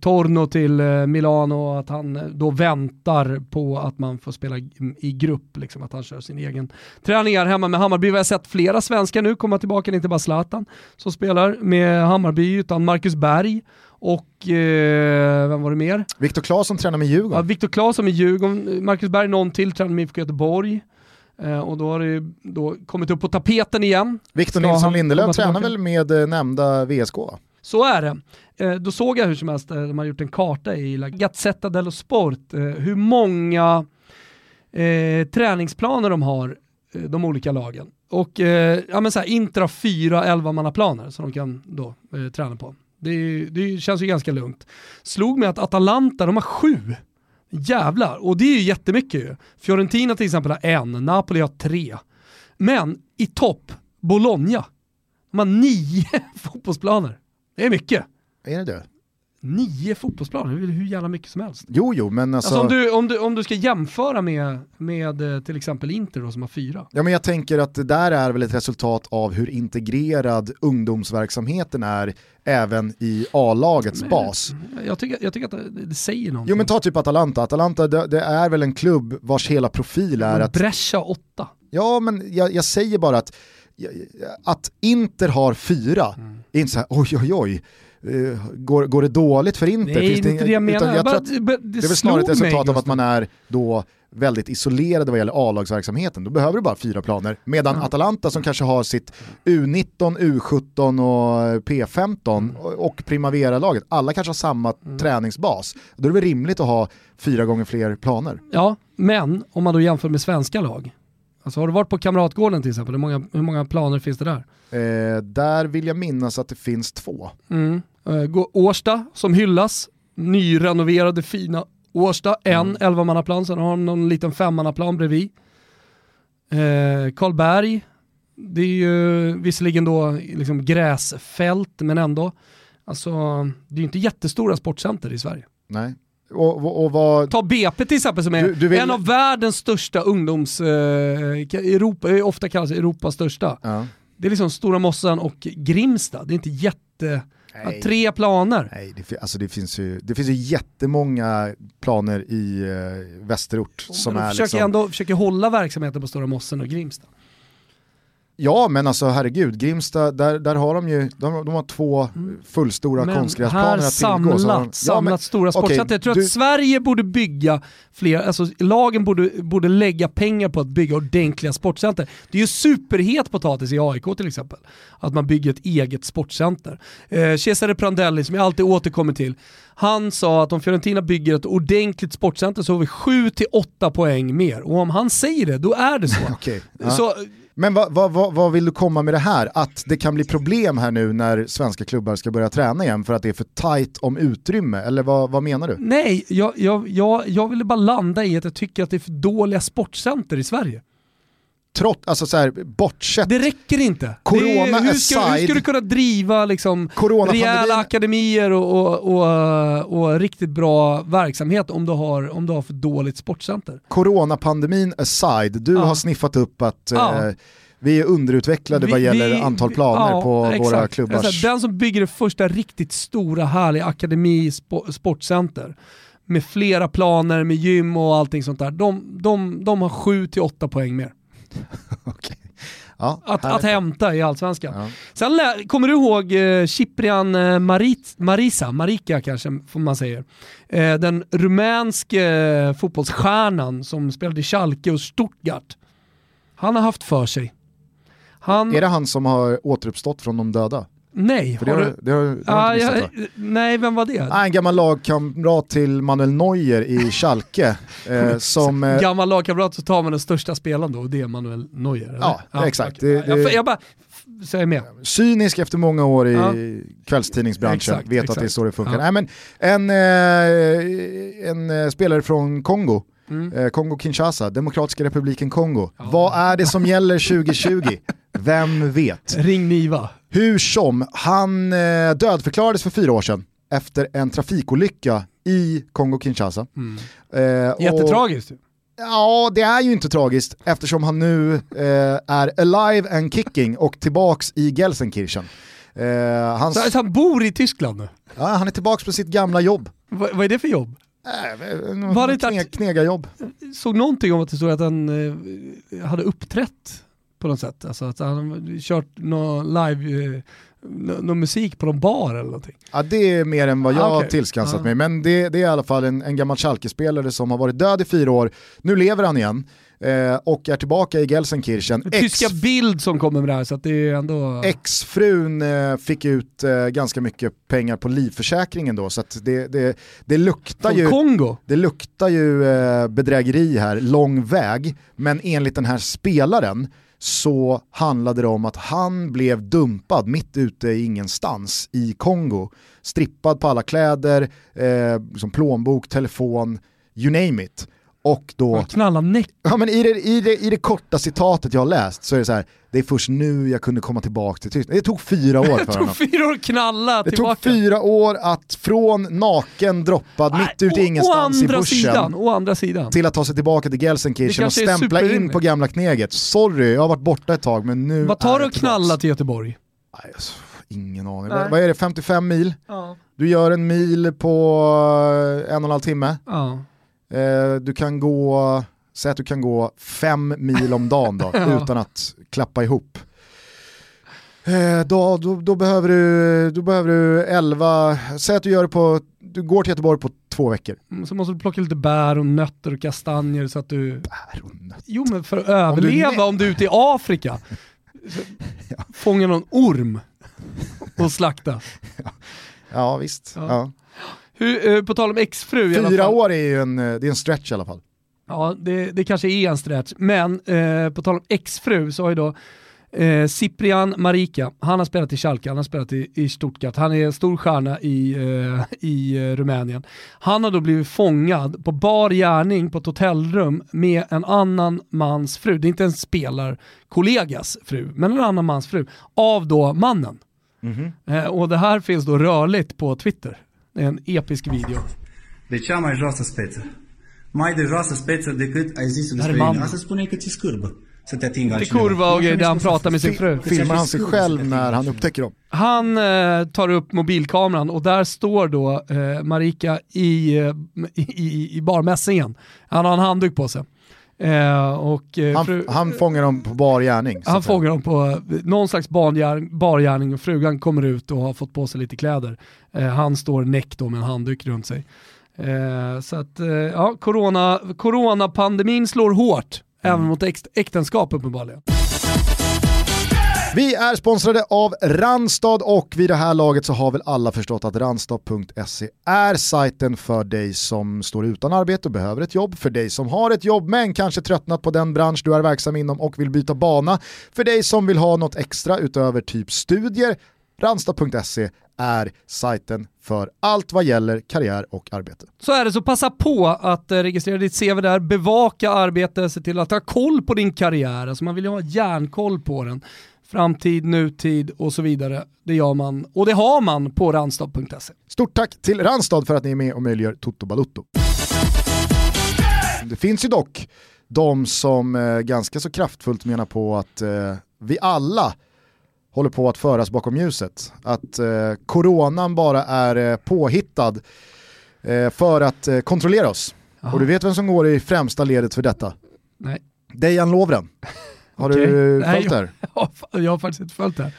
Torno till eh, Milano och att han eh, då väntar på att man får spela i- grupp, liksom, att han kör sin egen träningar hemma med Hammarby. Vi har sett flera svenskar nu komma tillbaka, det är inte bara Zlatan som spelar med Hammarby, utan Marcus Berg och eh, vem var det mer? Viktor Claesson tränar med Djurgården. Ja, Viktor Claesson med Djurgården, Marcus Berg någon till tränar med IFK Göteborg. Eh, och då har det då kommit upp på tapeten igen. Viktor Nilsson Lindelöf tränar väl med eh, nämnda VSK? va? Så är det. Eh, då såg jag hur som helst, eh, de har gjort en karta i La Gazzetta dello Sport, eh, hur många eh, träningsplaner de har, eh, de olika lagen. Och eh, ja, men så här, Inter har fyra 11-mannaplaner som de kan då eh, träna på. Det, det känns ju ganska lugnt. Slog mig att Atalanta, de har sju. Jävlar, och det är ju jättemycket ju. Fiorentina till exempel har en, Napoli har tre. Men i topp, Bologna, de har nio fotbollsplaner. Det är mycket. Är det det? Nio fotbollsplaner, hur jävla mycket som helst. Jo, jo, men alltså... Alltså, om, du, om, du, om du ska jämföra med, med eh, till exempel Inter då, som har fyra. Ja, men jag tänker att det där är väl ett resultat av hur integrerad ungdomsverksamheten är även i A-lagets Men- bas. Jag tycker, jag tycker att det, det säger någonting. Jo men ta typ Atalanta, Atalanta det, det är väl en klubb vars hela profil är att, Brescia åtta. ja men jag, jag säger bara att, att Inter har fyra, Mm. är inte så här oj oj oj, Eh, går, går det dåligt för Inter? Nej, det inte det jag menar. jag att det, det är väl snarare ett resultat av att man är då väldigt isolerade vad gäller A-lagsverksamheten. Då behöver du bara fyra planer. Medan Ja. Atalanta som kanske har sitt U19, U17 och P15 och- och Primavera-laget, alla kanske har samma Mm. träningsbas. Då är det väl rimligt att ha fyra gånger fler planer. Ja, men om man då jämför med svenska lag. Alltså har du varit på Kamratgården till exempel, hur många, hur många planer finns det där? Eh, där vill jag minnas att det finns två. Mm. Eh, Årsta som hyllas, nyrenoverade fina Årsta, en Mm. 11-mannaplan, sen har de någon liten femmannaplan bredvid. Eh, Karlberg, det är ju visserligen då liksom gräsfält, men ändå. Alltså, det är ju inte jättestora sportcenter i Sverige. Nej. Och, och, vad... Ta BP till exempel som är Du- du vill- en av världens största ungdoms... Eh, Europa, eh, ofta kallas Europas största. Ja. Det är liksom Stora Mossen och Grimsta. Det är inte jätte... Nej. tre planer. Nej, det, alltså det, finns ju, det finns ju jättemånga planer i eh, västerort som de är försöker liksom... ändå försöker hålla verksamheten på Stora Mossen och Grimsta. Ja men alltså herregud, Grimsta, där, där har de ju, de, de har två fullstora Mm. Men konstgräsplaner här att tillgå. så samlat, de- samlat men- stora sportcenter. Jag tror du- att Sverige borde bygga fler, alltså lagen borde, borde lägga pengar på att bygga ordentliga sportcenter. Det är ju superhet potatis i AIK till exempel, att man bygger ett eget sportcenter. Eh, Cesare Prandelli, som jag alltid återkommer till, han sa att om Fiorentina bygger ett ordentligt sportcenter så har vi 7-8 poäng mer. Och om han säger det, då är det så. Ja. Så men vad, va, va, va vill du komma med det här? Att det kan bli problem här nu när svenska klubbar ska börja träna igen för att det är för tajt om utrymme? Eller vad, vad menar du? Nej, jag, jag, jag, jag ville bara landa i att jag tycker att det är för dåliga sportcenter i Sverige. Trots, alltså så här, bortsett... Det räcker inte. Corona det är, hur, ska, aside, hur ska du kunna driva liksom, rejäla akademier och, och, och, och riktigt bra verksamhet om du, har, om du har för dåligt sportcenter? Coronapandemin aside, du Ja. har sniffat upp att Ja. eh, vi är underutvecklade vad Vi- gäller vi- antal planer ja, på exakt. våra klubbars... Den som bygger det första riktigt stora härliga akademi spo- sportcenter med flera planer, med gym och allting sånt där, de, de, de har 7-8 poäng mer Okej. Ja, att, att hämta i Allsvenskan. Ja. Sen kommer du ihåg eh, Ciprian eh, Marit, Marisa, Marika kanske får man säger. Eh, den rumänske eh, fotbollsstjärnan som spelade i Schalke och Stuttgart. Han har haft för sig. Han, Är det han som har återuppstått från de döda? Nej, För det har du, det har, det har Ah, jag ja, missat, nej, vem var det? Ah, en gammal lagkamrat till Manuel Neuer i Schalke. eh, som, eh, Gammal lagkamrat så tar man den största spelaren då och det är Manuel Neuer. eller? Ja, exakt. okej. Det- jag, det- jag bara, f- säger med. cynisk efter många år i Ja. kvällstidningsbranschen, Exakt, vet att exakt. det är så det funkar. Ja. Nej, men en, eh, en eh, spelare från Kongo, Mm. eh, Kongo-Kinshasa, Demokratiska republiken Kongo. Vad är det som gäller 2020? Vem vet? Ring Niva. Hur som, han eh, dödförklarades för fyra år sedan efter en trafikolycka i Kongo-Kinshasa. Mm. Eh, och- Jättetragiskt. Ja, det är ju inte tragiskt eftersom han nu eh, är alive and kicking och tillbaks i Gelsenkirchen. Eh, hans, Så, så han bor i Tyskland nu? ja, han är tillbaks på sitt gamla jobb. Va, vad är det för jobb? Äh, Var det knegarjobb. såg någonting om att det stod att han eh, hade uppträtt på något sätt. Alltså att han hade kört någon live, eh, nå- någon musik på någon bar eller någonting. Ja, det är mer än vad jag Ah, har okej. tillskansat Ah. mig, men det, det är i alla fall en, en gammal Schalke-spelare som har varit död i fyra år. Nu lever han igen eh, och är tillbaka i Gelsenkirchen. Tyska Ex- bild som kommer med det här så att det är ändå... Exfrun eh, fick ut eh, ganska mycket pengar på livförsäkringen då, så att det, det, det luktar Från ju... Kongo. Det luktar ju eh, bedrägeri här, lång väg, men enligt den här spelaren så handlade det om att han blev dumpad mitt ute i ingenstans i Kongo. Strippad på alla kläder, eh, liksom plånbok, telefon, you name it. Och då, näck. ja, men i, det, i, det, i det korta citatet jag har läst så är det så här, det är först nu jag kunde komma tillbaka till Tyskland. Det tog fyra år för Det honom. tog fyra år att knalla Det tillbaka. tog fyra år att från naken droppad Nej, mitt ute i ingenstans i bushen Sidan, å andra sidan. till att ta sig tillbaka till Det Gelsenkirchen och stämpla in på gamla kneget. Sorry, jag har varit borta ett tag men nu Vad tar det jag att knalla till Göteborg? Nej, alltså, ingen aning. Nej. Vad, vad är det, 55 mil? Ja. Du gör en mil på eh, en och en halv timme. ja. Eh, du kan gå, säg att du kan gå fem mil om dagen då, Ja. utan att klappa ihop. Eh, då, då, då, behöver du, då behöver du 11, säg att du gör det på, du går till Göteborg på två veckor. Mm, Så måste du plocka lite bär och nötter och kastanjer så att du... Bär och nötter. Jo men för att överleva om du är ute i Afrika. Så- Fånga någon orm och slakta. Ja visst. Ja. Hur, eh, på tal om exfru i alla Fyra fall. år är ju en, eh, det är en stretch i alla fall. Ja, det, det kanske är en stretch. Men eh, på tal om exfru så har ju då eh, Ciprian Marika, han har spelat i Schalke, han har spelat i, i Stuttgart, han är en stor stjärna i, eh, i eh, Rumänien. Han har då blivit fångad på bar gärning på ett hotellrum med en annan mans fru. Det är inte en spelarkollegas fru, men en annan mans fru. Av då mannen. Eh, och det här finns då rörligt på Twitter. Det är en episk video. de cea mai joasă speță. Mai de joasă speță decât ai zis despre mine. Asta spune că ți scârbă atingă Det är kurva och grejer där han pratar med sin fru. Filmar han sig själv när han upptäcker dem? Han eh, tar upp mobilkameran och där står då eh, Marika i, eh, i, i, barmässingen. Han har en handduk på sig. Eh, och, eh, Han, fru, han fångar dem på bar gärning. så han fångar dem på eh, någon slags barngärning, bargärning och frugan kommer ut och har fått på sig lite kläder. Eh, han står näck då med en handduk runt sig. Eh, så att, eh, ja, corona, coronapandemin slår hårt, även mot äkt, äktenskap uppenbarligen. Vi är sponsrade av Randstad och vid det här laget så har väl alla förstått att randstad.se är sajten för dig som står utan arbete och behöver ett jobb, för dig som har ett jobb men kanske tröttnat på den bransch du är verksam inom och vill byta bana, för dig som vill ha något extra utöver typ studier. Randstad.se är sajten för allt vad gäller karriär och arbete. Så är det, så passa på att eh, registrera ditt CV där, bevaka arbete, se till att ha koll på din karriär. Alltså man vill ju ha järnkoll på den. Framtid, nutid och så vidare. Det gör man, och det har man på randstad.se. Stort tack till Randstad för att ni är med och möjliggör Toto Balutto. Det finns ju dock de som eh, ganska så kraftfullt menar på att eh, vi alla håller på att föras bakom ljuset. Att eh, coronan bara är eh, påhittad eh, för att eh, kontrollera oss. Aha. Och du vet vem som går i främsta ledet för detta? Nej. Dejan Lovren. Har Okej. du följt det här? Jag har faktiskt inte följt det här.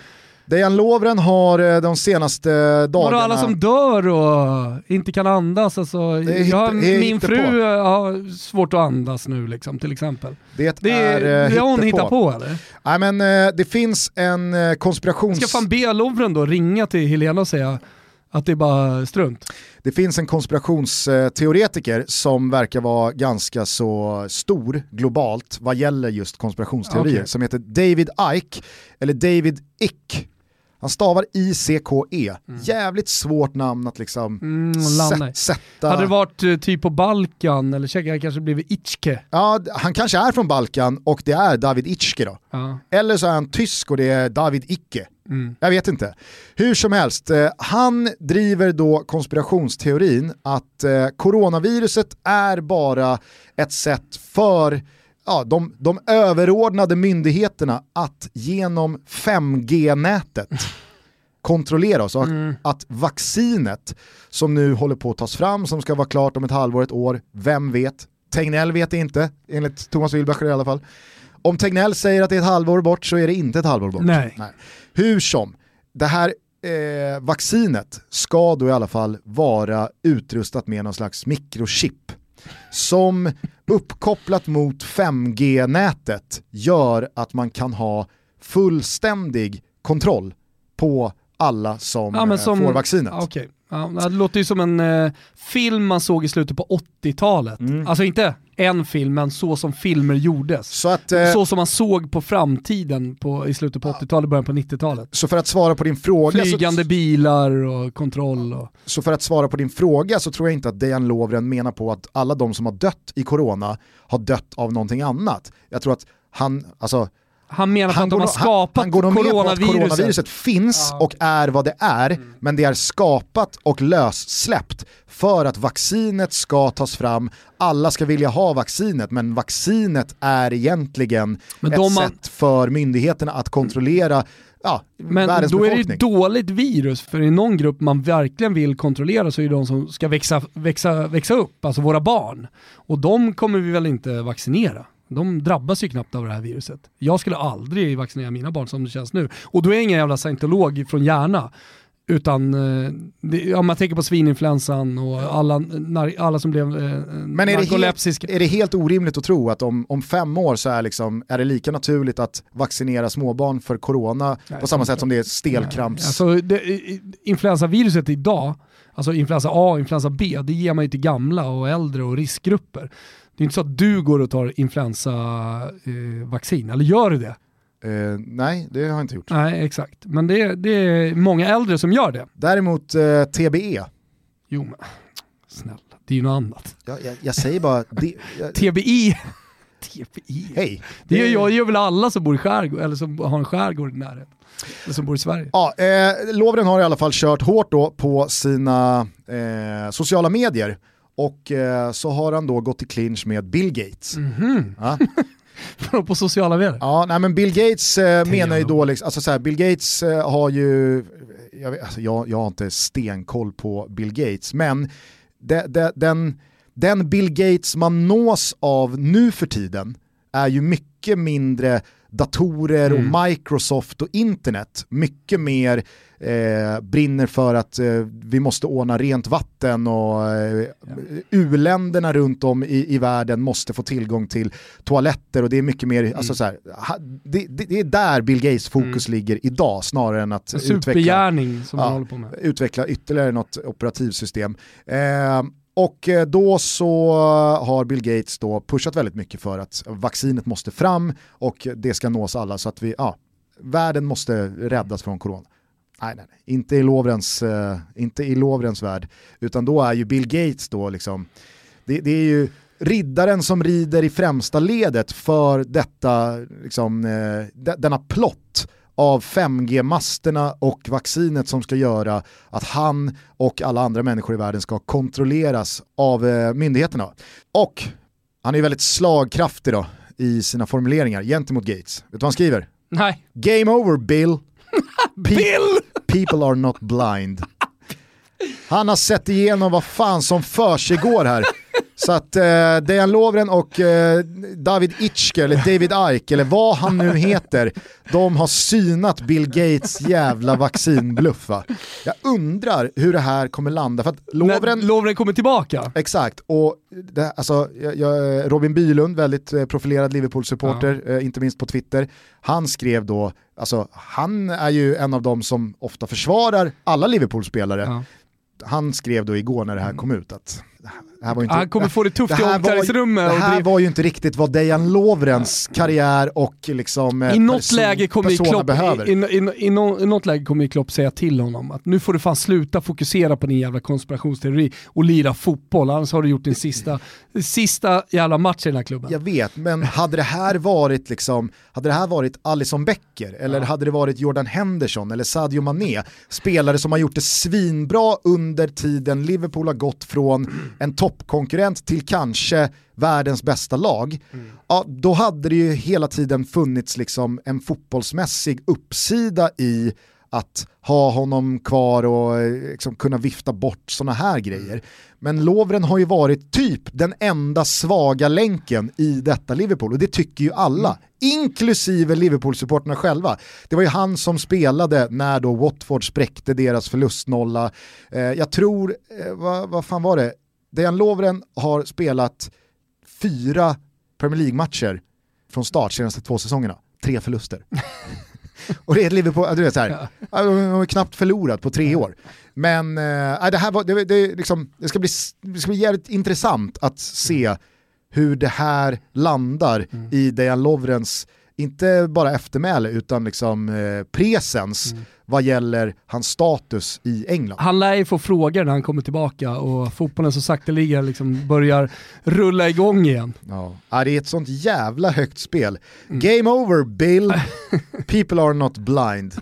Dejan Lovren har eh, de senaste dagarna... Vadå alla som dör och inte kan andas? Alltså, är jag, min fru har svårt att andas nu liksom, till exempel. Det, Det, är är, eh, det hon hittat på eller? Nej men eh, det finns en konspirations... Ska fan be Lovren då ringa till Helena och säga att det är bara strunt? Det finns en konspirationsteoretiker som verkar vara ganska så stor globalt vad gäller just konspirationsteorier Okej. som heter David Icke, eller David Ick. Han stavar I-C-K-E. Jävligt svårt namn att liksom Mm, sätta. Hade det varit eh, typ på Balkan eller Tjeckien kanske blivit Itchke. Ja, han kanske är från Balkan och det är David Itzke då. Ja. Eller så är han tysk och det är David Icke. Mm. Jag vet inte. Hur som helst, eh, han driver då konspirationsteorin att eh, coronaviruset är bara ett sätt för ja, de, de överordnade myndigheterna att genom 5G-nätet kontrollera oss och att vaccinet som nu håller på att tas fram, som ska vara klart om ett halvår, ett år, vem vet? Tegnell vet inte, enligt Thomas Wilbacher i alla fall. Om Tegnell säger att det är ett halvår bort så är det inte ett halvår bort. Nej. Hur som, det här eh, vaccinet ska då i alla fall vara utrustat med någon slags mikrochip som uppkopplat mot 5G-nätet gör att man kan ha fullständig kontroll på alla som, Ja, eh, som- får vaccinet. Okej. Ja, det låter ju som en eh, film man såg i slutet på 80-talet. Mm. Alltså inte en film, men så som filmer gjordes. Så, att, eh, Så som man såg på framtiden på, i slutet på 80-talet, början på 90-talet. så för att svara på din fråga Flygande så, bilar och kontroll. Och... så för att svara på din fråga så tror jag inte att Dejan Lovren menar på att alla de som har dött i corona har dött av någonting annat. Jag tror att han, alltså Han menar på att de har skapat han, han går nog med på att coronaviruset. coronaviruset finns Ja. Mm. och är vad det är, men det är skapat och lössläppt för att vaccinet ska tas fram, alla ska vilja ha vaccinet, men vaccinet är egentligen Men ett sätt för myndigheterna att kontrollera ja, Men då är det befolkning. dåligt virus, för i någon grupp man verkligen vill kontrollera så är det de som ska växa, växa, växa upp, alltså våra barn. Och de kommer vi väl inte vaccinera. De drabbas ju knappt av det här viruset. Jag skulle aldrig vaccinera mina barn som det känns nu. Och då är jag ingen jävla scientolog från Järna. Utan, eh, om man tänker på svininfluensan och alla, när, alla som blev eh, Men är det, helt, är det helt orimligt att tro att om, om fem år så är, liksom, är det lika naturligt att vaccinera småbarn för corona Nej, på samma sätt som det är stelkramps... Alltså, det, influensaviruset idag, alltså influensa A och influensa B, det ger man ju till gamla och äldre och riskgrupper. Det är inte så att du går och tar influensavaccin, eh, eller gör du det? Eh, nej, det har jag inte gjort. Nej, exakt. Men det, det är många äldre som gör det. Däremot eh, TBE, Jo men, snälla, det är ju något annat. jag, jag, jag säger bara, det, jag, TBI, TBI. hej. Det gör, jag, det gör väl alla som bor i skärgård, eller som har en skärgård i närheten. Eller som bor i Sverige. Ja, eh, Lovren har i alla fall kört hårt då på sina eh, sociala medier och eh, så har han då gått i clinch med Bill Gates. Mhm. Ja. på sociala medier. Ja, nej men Bill Gates eh, menar ju då, liksom, alltså så här, Bill Gates eh, har ju, jag, vet, alltså, jag, jag har inte stenkoll på Bill Gates, men de, de, den, den Bill Gates man nås av nu för tiden är ju mycket mindre datorer Mm. och Microsoft och internet mycket mer eh, brinner för att eh, vi måste ordna rent vatten och eh, u-länderna runt om i, i världen måste få tillgång till toaletter och det är mycket mer, Mm. alltså så här, ha, det, det, det är där Bill Gates fokus ligger idag snarare än att utveckla som Ja. håller på med. utveckla ytterligare något operativsystem. Eh, och eh, då så eh, har Bill Gates då pushat väldigt mycket för att vaccinet måste fram och det ska nås alla så att vi, ja, världen måste räddas från corona. Nej, nej, nej. Inte, i Lovrens, eh, inte i Lovrens värld, utan då är ju Bill Gates då liksom, det, det är ju riddaren som rider i främsta ledet för detta, liksom, denna plott av 5G-masterna och vaccinet som ska göra att han och alla andra människor i världen ska kontrolleras av eh, myndigheterna. Och han är väldigt slagkraftig då i sina formuleringar gentemot Gates. Vet du vad han skriver? Nej. Game over Bill. Pe- Bill! People are not blind. Han har sett igenom vad fan som försiggår här. Så att eh, Dejan Lovren och eh, David Itchke, eller David Ike, eller vad han nu heter, de har synat Bill Gates jävla vaccinbluff va? Jag undrar hur det här kommer landa, för att Lovren... När Lovren kommer tillbaka. Exakt, och det, alltså, jag, jag, Robin Bylund, väldigt eh, profilerad Liverpool-supporter, eh, inte minst på Twitter, han skrev då, alltså han är ju en av de som ofta försvarar alla Liverpool-spelare. Ja. Han skrev då igår när det här kom ut att inte, Han kommer få det tufft i här var- omklädningsrummet. Det här var ju inte riktigt vad Dejan Lovrens karriär och liksom eh, I något person- läge kommer Klopp, behöver. i, i, i, i, nå- i något läge kommer Klopp säga till honom att nu får du fan sluta fokusera på din jävla konspirationsteori och lira fotboll, annars har du gjort din sista, sista jävla match i den här klubben. Jag vet, men hade det här varit liksom, hade det här varit Alisson Becker eller hade det varit Jordan Henderson eller Sadio Mané, spelare som har gjort det svinbra under tiden Liverpool har gått från en toppkonkurrent till kanske världens bästa lag, ja, då hade det ju hela tiden funnits liksom en fotbollsmässig uppsida i att ha honom kvar och eh, liksom kunna vifta bort sådana här grejer. Men Lovren har ju varit typ den enda svaga länken i detta Liverpool och det tycker ju alla, inklusive Liverpool-supporterna själva. Det var ju han som spelade när då Watford spräckte deras förlustnolla. Eh, jag tror, eh, vad, vad fan var det, Dejan Lovren har spelat fyra Premier League-matcher från start senaste två säsongerna, tre förluster. Och det är ett Liverpool, du vet så här, de har knappt förlorat på tre år. Men eh, det här var, det, det, liksom, det, ska bli, det ska bli jävligt intressant att se hur det här landar i Dejan Lovrens, inte bara eftermäle utan liksom eh, presens vad gäller hans status i England. Han lär ju få frågor när han kommer tillbaka och fotbollen så sakteliga liksom börjar rulla igång igen. Ja. Det är ett sånt jävla högt spel. Game over Bill, people are not blind.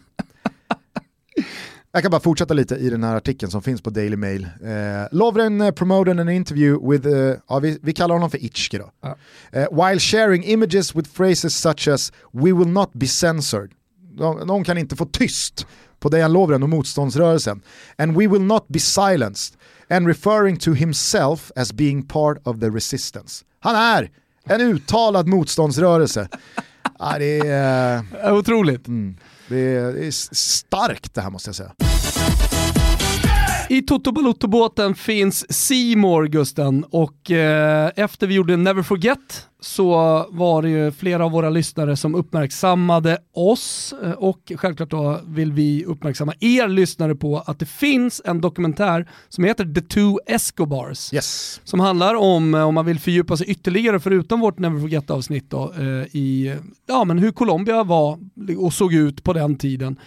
Jag kan bara fortsätta lite i den här artikeln som finns på Daily Mail. Eh, Lovren uh, promoted an interview with, uh, ja, vi, vi kallar honom för Itchke då. Ja. Eh, while sharing images with phrases such as “We will not be censored”. De kan inte få tyst på Dejan Lovren och motståndsrörelsen. “And we will not be silenced” and referring to himself as being part of the resistance. Han är en uttalad motståndsrörelse. Ja, det, är, eh, Otroligt. mm, det, är, det är starkt det här måste jag säga. I Toto Balotto-båten finns Seymour Gusten och eh, efter vi gjorde Never Forget så var det ju flera av våra lyssnare som uppmärksammade oss eh, och självklart då vill vi uppmärksamma er lyssnare på att det finns en dokumentär som heter The Two Escobars. Yes. Som handlar om, eh, om man vill fördjupa sig ytterligare förutom vårt Never Forget avsnitt då, eh, i ja, men hur Colombia var och såg ut på den tiden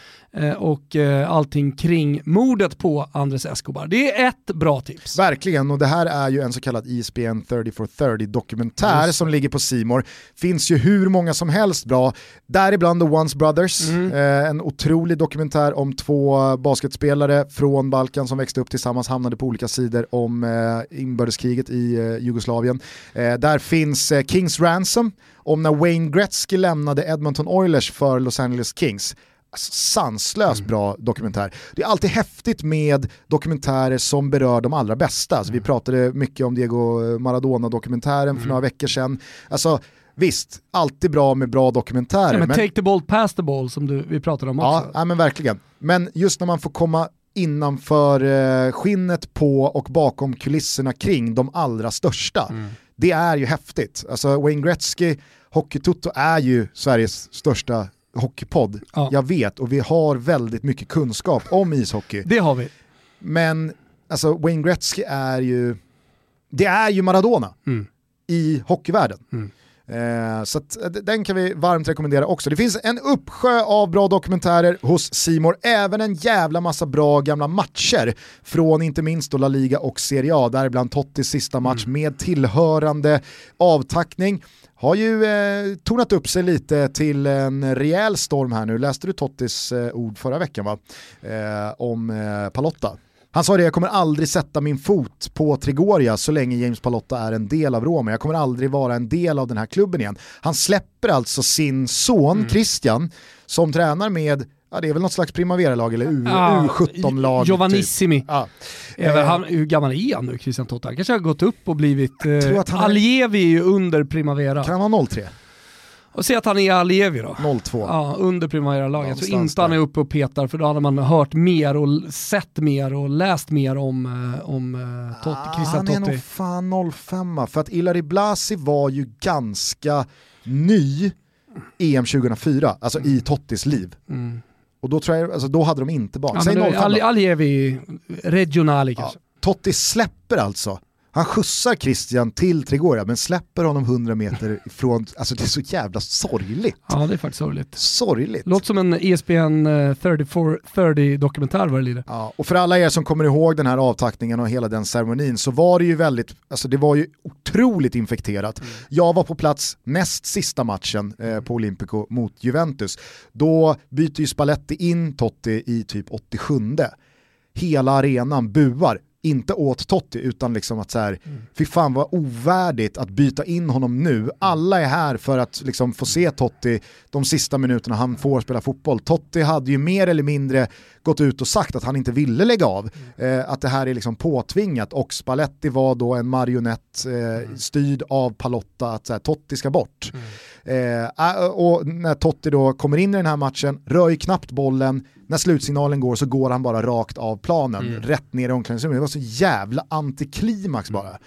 och allting kring mordet på Andres Escobar. Det är ett bra tips. Verkligen, och det här är ju en så kallad E ESPN 3430 dokumentär som ligger på Simor. Finns ju hur många som helst bra, däribland The Once Brothers, eh, en otrolig dokumentär om två basketspelare från Balkan som växte upp tillsammans, hamnade på olika sidor om eh, inbördeskriget i eh, Jugoslavien. Eh, där finns eh, Kings Ransom, om när Wayne Gretzky lämnade Edmonton Oilers för Los Angeles Kings. Alltså, sanslöst bra dokumentär. Det är alltid häftigt med dokumentärer som berör de allra bästa. Alltså, Vi pratade mycket om Diego Maradona-dokumentären för några veckor sedan. Alltså, Visst, alltid bra med bra dokumentärer. Ja, men, men, take the ball, pass the ball som du, vi pratade om ja, också. ja, men verkligen. Men just när man får komma innanför eh, skinnet på och bakom kulisserna kring de allra största. Mm. Det är ju häftigt. Alltså Wayne Gretzky, Hockeytutto är ju Sveriges största hockeypodd. Ja. Jag vet och vi har väldigt mycket kunskap om ishockey. Det har vi. Men alltså Wayne Gretzky är ju, det är ju Maradona Mm. i hockeyvärlden. Mm. Eh, så att, eh, den kan vi varmt rekommendera också. Det finns en uppsjö av bra dokumentärer hos Simor, även en jävla massa bra gamla matcher från inte minst då La Liga och Serie A, däribland Tottis sista match med tillhörande avtackning. Har ju eh, tonat upp sig lite till en rejäl storm här nu. Läste du Tottis eh, ord förra veckan va? Eh, om eh, Palotta. Han sa det, jag kommer aldrig sätta min fot på Trigoria så länge James Palotta är en del av Roma. Jag kommer aldrig vara en del av den här klubben igen. Han släpper alltså sin son Christian som tränar med, ja det är väl något slags primavera-lag eller U- Ja, U17-lag. Giovannissimi. Typ. Även Eh, han, hur gammal är han nu, Christian Totta? Han kanske har gått upp och blivit... Eh, han Aljevi är ju under Primavera. Kan han vara 03? Och säg att han är Aljevi då. 02? Ja, under Primavera-laget. Jag tror inte han är uppe och petar för då hade man hört mer och sett mer och läst mer om, eh, om eh, Totti, Ah, Christian han är Totti. nog fan 05 för att Ilari Blasi var ju ganska ny EM 2004, alltså i Tottis liv. Mm. Och då, tror jag, alltså, då hade de inte barn. Ja, Säg men 05 Al- då. Aljevi, regionali Ja, kanske. Totti släpper alltså, han skjutsar Christian till Trigoria men släpper honom 100 meter ifrån, alltså det är så jävla sorgligt. Ja, det är faktiskt sorgligt. Sorgligt. Låter som en ESPN eh, 3430 dokumentär vad det lider. Ja, och för alla er som kommer ihåg den här avtackningen och hela den ceremonin så var det ju väldigt, alltså det var ju otroligt infekterat. Jag var på plats näst sista matchen eh, på Olympico mot Juventus. Då byter ju Spalletti in Totti i typ 87 Hela arenan buar, inte åt Totti utan liksom att så här, fy fan vad ovärdigt att byta in honom nu. Alla är här för att liksom få se Totti de sista minuterna han får spela fotboll. Totti hade ju mer eller mindre gått ut och sagt att han inte ville lägga av. Eh, att det här är liksom påtvingat och Spalletti var då en marionett eh, styrd av Palotta att så här, Totti ska bort. Eh, äh, och när Totti då kommer in i den här matchen, rör ju knappt bollen, när slutsignalen går så går han bara rakt av planen, rätt ner i omklädningsrummet. Det var så jävla antiklimax bara.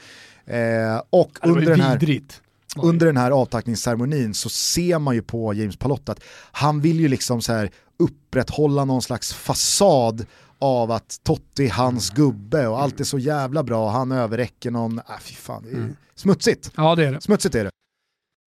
Eh, och under den här vidrigt. under den här avtackningsceremonin så ser man ju på James Palotta att han vill ju liksom så här upprätthålla någon slags fasad av att Totti är hans gubbe och allt är så jävla bra, han överräcker någon, äh, fy fan, det är smutsigt. Ja det är det. Smutsigt är det.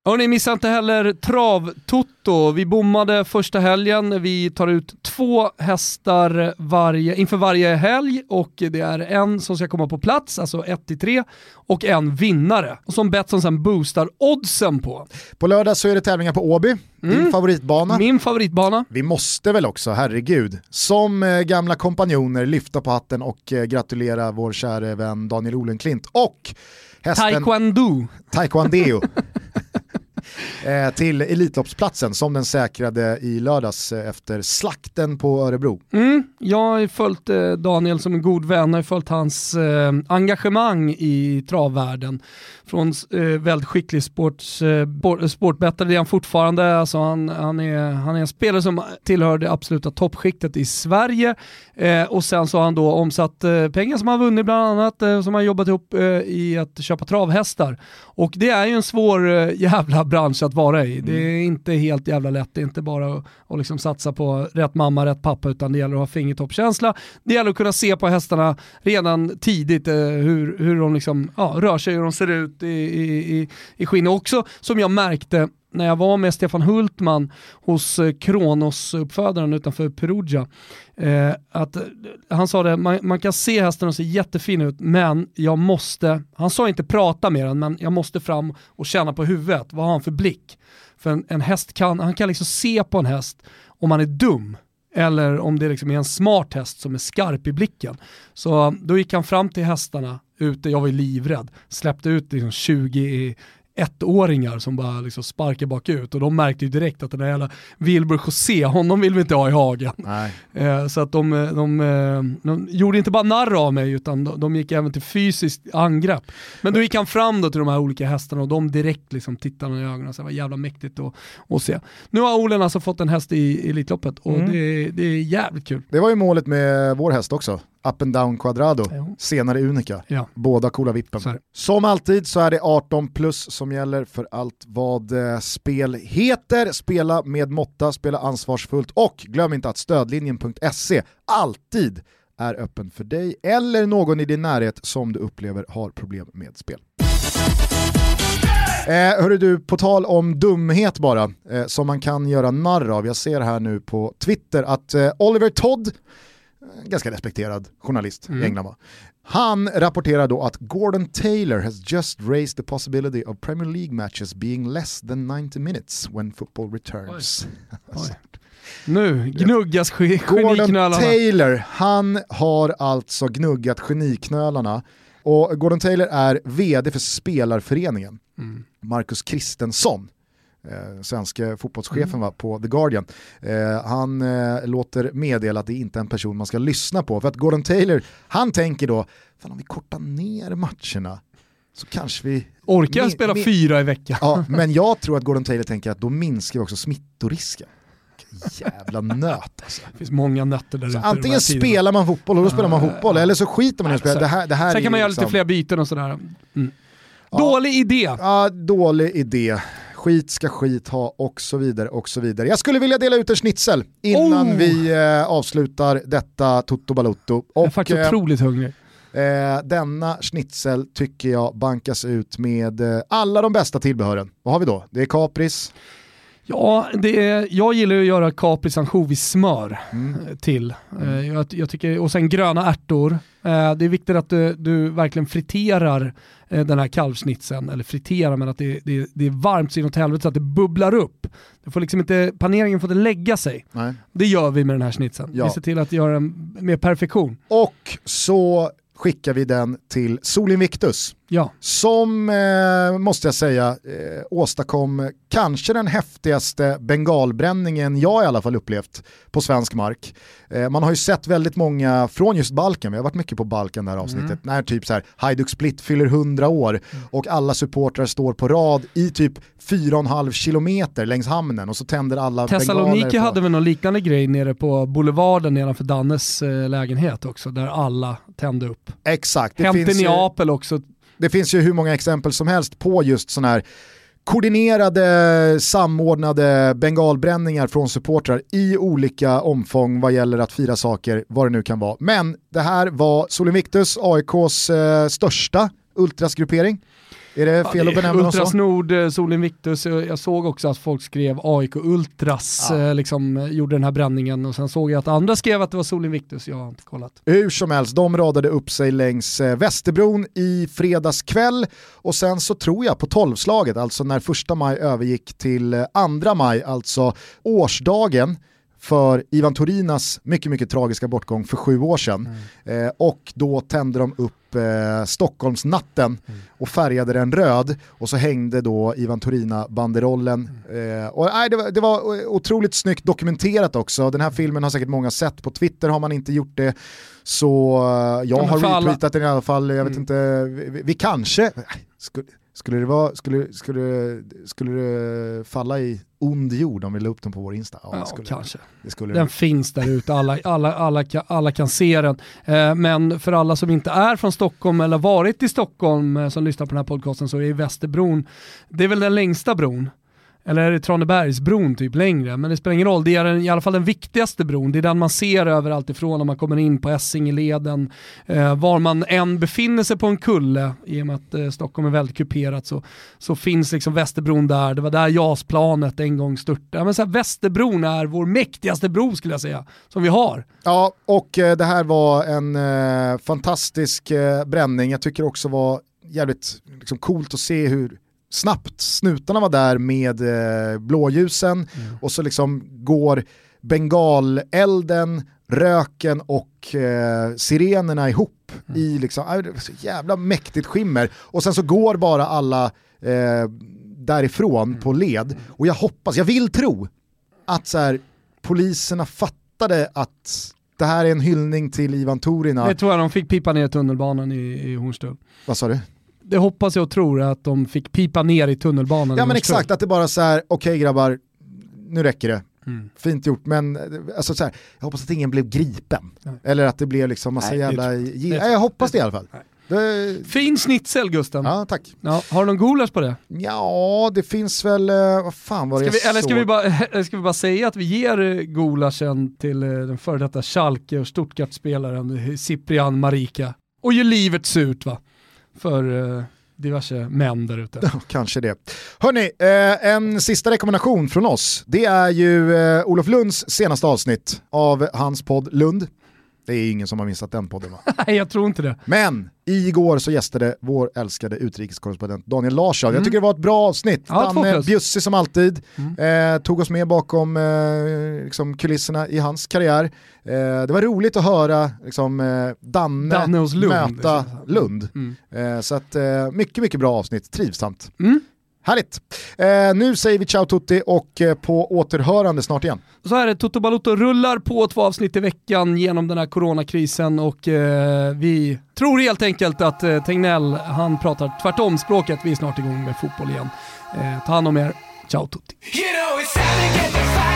Hörni, missa inte heller Trav-Toto. Vi bommade första helgen. Vi tar ut två hästar varje, inför varje helg och det är en som ska komma på plats, alltså 1-3, och en vinnare. Och som Betsson sen boostar oddsen på. På lördag så är det tävlingar på Åby, din favoritbana. Min favoritbana. Vi måste väl också, herregud, som eh, gamla kompanjoner lyfta på hatten och eh, gratulera vår käre vän Daniel Olenklint och hästen Taekwondo. Taekwondo Eh, till Elitloppsplatsen som den säkrade i lördags eh, efter slakten på Örebro. Mm, jag har ju följt eh, Daniel som en god vän, jag har följt hans engagemang i travvärlden. Från eh, väldigt skicklig sports, eh, sport- sportbettare, det är han fortfarande. Alltså han, han, är, han är en spelare som tillhör det absoluta toppskiktet i Sverige. Eh, och sen så har han då omsatt eh, pengar som han vunnit bland annat, eh, som han jobbat ihop eh, i att köpa travhästar. Och det är ju en svår eh, jävla bransch att vara i. Det är inte helt jävla lätt, det är inte bara att, att liksom satsa på rätt mamma, rätt pappa, utan det gäller att ha fingertoppskänsla. Det gäller att kunna se på hästarna redan tidigt hur, hur de liksom, ja, rör sig, hur de ser ut i, i, i, i skinnet. Också som jag märkte när jag var med Stefan Hultman hos eh, Kronos-uppfödaren utanför Perugia, eh, att eh, han sa det, man, man kan se hästen och se jättefin ut, men jag måste, han sa inte prata med den, men jag måste fram och känna på huvudet, vad har han för blick? För en, en häst kan, han kan liksom se på en häst om han är dum, eller om det liksom är en smart häst som är skarp i blicken. Så då gick han fram till hästarna ute, jag var ju livrädd, släppte ut liksom 20 i ettåringar som bara liksom sparkar bakut och de märkte ju direkt att den där jävla Wilbur José, honom vill vi inte ha i hagen. Eh, så att de, de, eh, de, gjorde inte bara narr av mig utan de, de, gick även till fysiskt angrepp. Men då gick han fram då till de här olika hästarna och de direkt liksom tittade i ögonen och sa var jävla mäktigt att, att se. Nu har Olen alltså fått en häst i Elitloppet och mm. det, det är jävligt kul. Det var ju målet med vår häst också up and down quadrado, ja. senare unika. Ja. Båda coola vippen. Som alltid så är det 18 plus som gäller för allt vad eh, spel heter. Spela med måtta, spela ansvarsfullt och glöm inte att stödlinjen.se alltid är öppen för dig eller någon i din närhet som du upplever har problem med spel. Eh, hörru du, på tal om dumhet bara, eh, som man kan göra narr av. Jag ser här nu på Twitter att eh, Oliver Todd ganska respekterad journalist mm. i England. Va? Han rapporterar då att Gordon Taylor has just raised the possibility of Premier League matches being less than 90 minutes when football returns. Oj. Oj. Nu gnuggas geniknölarna. Gordon Taylor, han har alltså gnuggat geniknölarna och Gordon Taylor är vd för spelarföreningen. Mm. Marcus Kristensson eh, svenska fotbollschefen mm. va, på The Guardian. Eh, han eh, låter meddela att det inte är en person man ska lyssna på. För att Gordon Taylor, han tänker då, fan om vi kortar ner matcherna så kanske vi... Orkar jag spela fyra i veckan? Ja, men jag tror att Gordon Taylor tänker att då minskar vi också smittorisken. Jävla nöt alltså. Det finns många nötter där ute. Antingen spelar man fotboll och då spelar man fotboll, eller så skiter man i att spela. Det här, det här Sen kan man göra liksom... lite fler byten och sådär. Mm. Ja. Dålig idé. Ja, dålig idé skit ska skit ha och så vidare och så vidare. Jag skulle vilja dela ut en schnitzel innan oh. vi eh, avslutar detta Toto Balotto. Och, jag är faktiskt eh, otroligt hungrig. Eh, denna schnitzel tycker jag bankas ut med eh, alla de bästa tillbehören. Vad har vi då? Det är kapris. Ja, det är, jag gillar att göra kapris ansjovis-smör mm. Eh, till. Mm. Jag, jag, tycker, och sen gröna ärtor. Eh, det är viktigt att du, du verkligen friterar den här kalvsnitsen, eller friterar men att det, det, det är varmt så inåt helvete så att det bubblar upp. Det får liksom inte, paneringen får inte lägga sig. Nej. Det gör vi med den här snitsen. Ja. Vi ser till att göra den med perfektion. Och så skickar vi den till Solinvictus. Ja. Som, eh, måste jag säga, eh, åstadkom kanske den häftigaste bengalbränningen jag i alla fall upplevt på svensk mark. Eh, man har ju sett väldigt många från just Balkan, vi har varit mycket på Balkan det här avsnittet, mm. när typ så här Hajduk Split fyller 100 år mm. och alla supportrar står på rad i typ 4,5 kilometer längs hamnen och så tänder alla Thessaloniki hade väl någon liknande grej nere på boulevarden nedanför Dannes eh, lägenhet också, där alla tände upp. Exakt. Hämt i Neapel också det finns ju hur många exempel som helst på just sådana här koordinerade, samordnade bengalbränningar från supportrar i olika omfång vad gäller att fira saker, vad det nu kan vara. Men det här var Solinvictus, AIKs eh, största ultrasgruppering. Är det fel ja, att benämna Ultras Nord, eh, Sol Invictus, jag såg också att folk skrev AIK Ultras, ja. Eh, liksom, eh, gjorde den här bränningen. Och sen såg jag att andra skrev att det var Sol Invictus, jag har inte kollat. Hur som helst, de radade upp sig längs Västerbron i fredags kväll och sen så tror jag på tolvslaget, alltså när första maj övergick till andra maj, alltså årsdagen för Ivan Torinas mycket, mycket tragiska bortgång för sju år sedan. Mm. Eh, och då tände de upp eh, Stockholmsnatten mm. och färgade den röd och så hängde då Ivan Torina banderollen. Mm. Eh, och, nej, det, var, det var otroligt snyggt dokumenterat också. Den här filmen har säkert många sett, på Twitter har man inte gjort det. Så eh, jag har retweetat den i alla fall, jag vet mm. inte, vi, vi kanske, skulle, skulle det, vara, skulle, skulle, skulle det falla i ond jord om vi la upp den på vår Insta? Ja, ja skulle, kanske. Det skulle den det. finns där ute, alla, alla, alla, alla kan se den. Eh, men för alla som inte är från Stockholm eller varit i Stockholm eh, som lyssnar på den här podcasten så är Västerbron, det är väl den längsta bron eller är det Tranebergsbron typ längre? Men det spelar ingen roll, det är den, i alla fall den viktigaste bron. Det är den man ser överallt ifrån när man kommer in på Essingeleden. Eh, var man än befinner sig på en kulle, i och med att eh, Stockholm är väldigt kuperat, så, så finns liksom Västerbron där. Det var där JAS-planet en gång störtade. Men så här, Västerbron är vår mäktigaste bro skulle jag säga, som vi har. Ja, och eh, det här var en eh, fantastisk eh, bränning. Jag tycker också var jävligt liksom, coolt att se hur snabbt. Snutarna var där med eh, blåljusen mm. och så liksom går bengalelden, röken och eh, sirenerna ihop mm. i liksom, så jävla mäktigt skimmer. Och sen så går bara alla eh, därifrån på led. Och jag hoppas, jag vill tro att så här, poliserna fattade att det här är en hyllning till Ivan Torina. Det tror jag de fick pipa ner tunnelbanan i, i Hornstull. Vad sa du? Det hoppas jag och tror att de fick pipa ner i tunnelbanan. Ja men exakt, att det bara så här, okej grabbar, nu räcker det. Mm. Fint gjort, men alltså, så här, jag hoppas att ingen blev gripen. Nej. Eller att det blev liksom massa Nej, det jävla... tror jag ge- Nej, jag hoppas det i alla fall. Det, Fin schnitzel Gusten. Ja. ja, tack. har du någon gulasch på det? Ja, det finns väl, eh, vad fan var det Ska vi, jag eller ska vi, bara, ska vi bara säga att vi ger eh, gulaschen till eh, den före detta Schalke och Stuttgart-spelaren Ciprian Marika. Och gör livet surt va? För eh, diverse män där ute. Ja, Kanske det. Hörni, eh, en sista rekommendation från oss. Det är ju eh, Olof Lunds senaste avsnitt av hans podd Lund. Det är ingen som har missat den podden va? Nej jag tror inte det. Men igår så gästade vår älskade utrikeskorrespondent Daniel Larsson. Jag tycker det var ett bra avsnitt. Ja, Danne bjussig som alltid. Mm. Eh, tog oss med bakom eh, liksom kulisserna i hans karriär. Eh, det var roligt att höra liksom, eh, Danne, Danne Lund. möta Lund. Mm. Eh, så att, eh, mycket, mycket bra avsnitt. Trivsamt. Härligt. Eh, nu säger vi ciao tutti och eh, på återhörande snart igen. Så här är det, Toto Balotto rullar på två avsnitt i veckan genom den här coronakrisen och eh, vi tror helt enkelt att eh, Tegnell, han pratar tvärtom språket. Vi är snart igång med fotboll igen. Eh, ta hand om er, ciao tutti. You know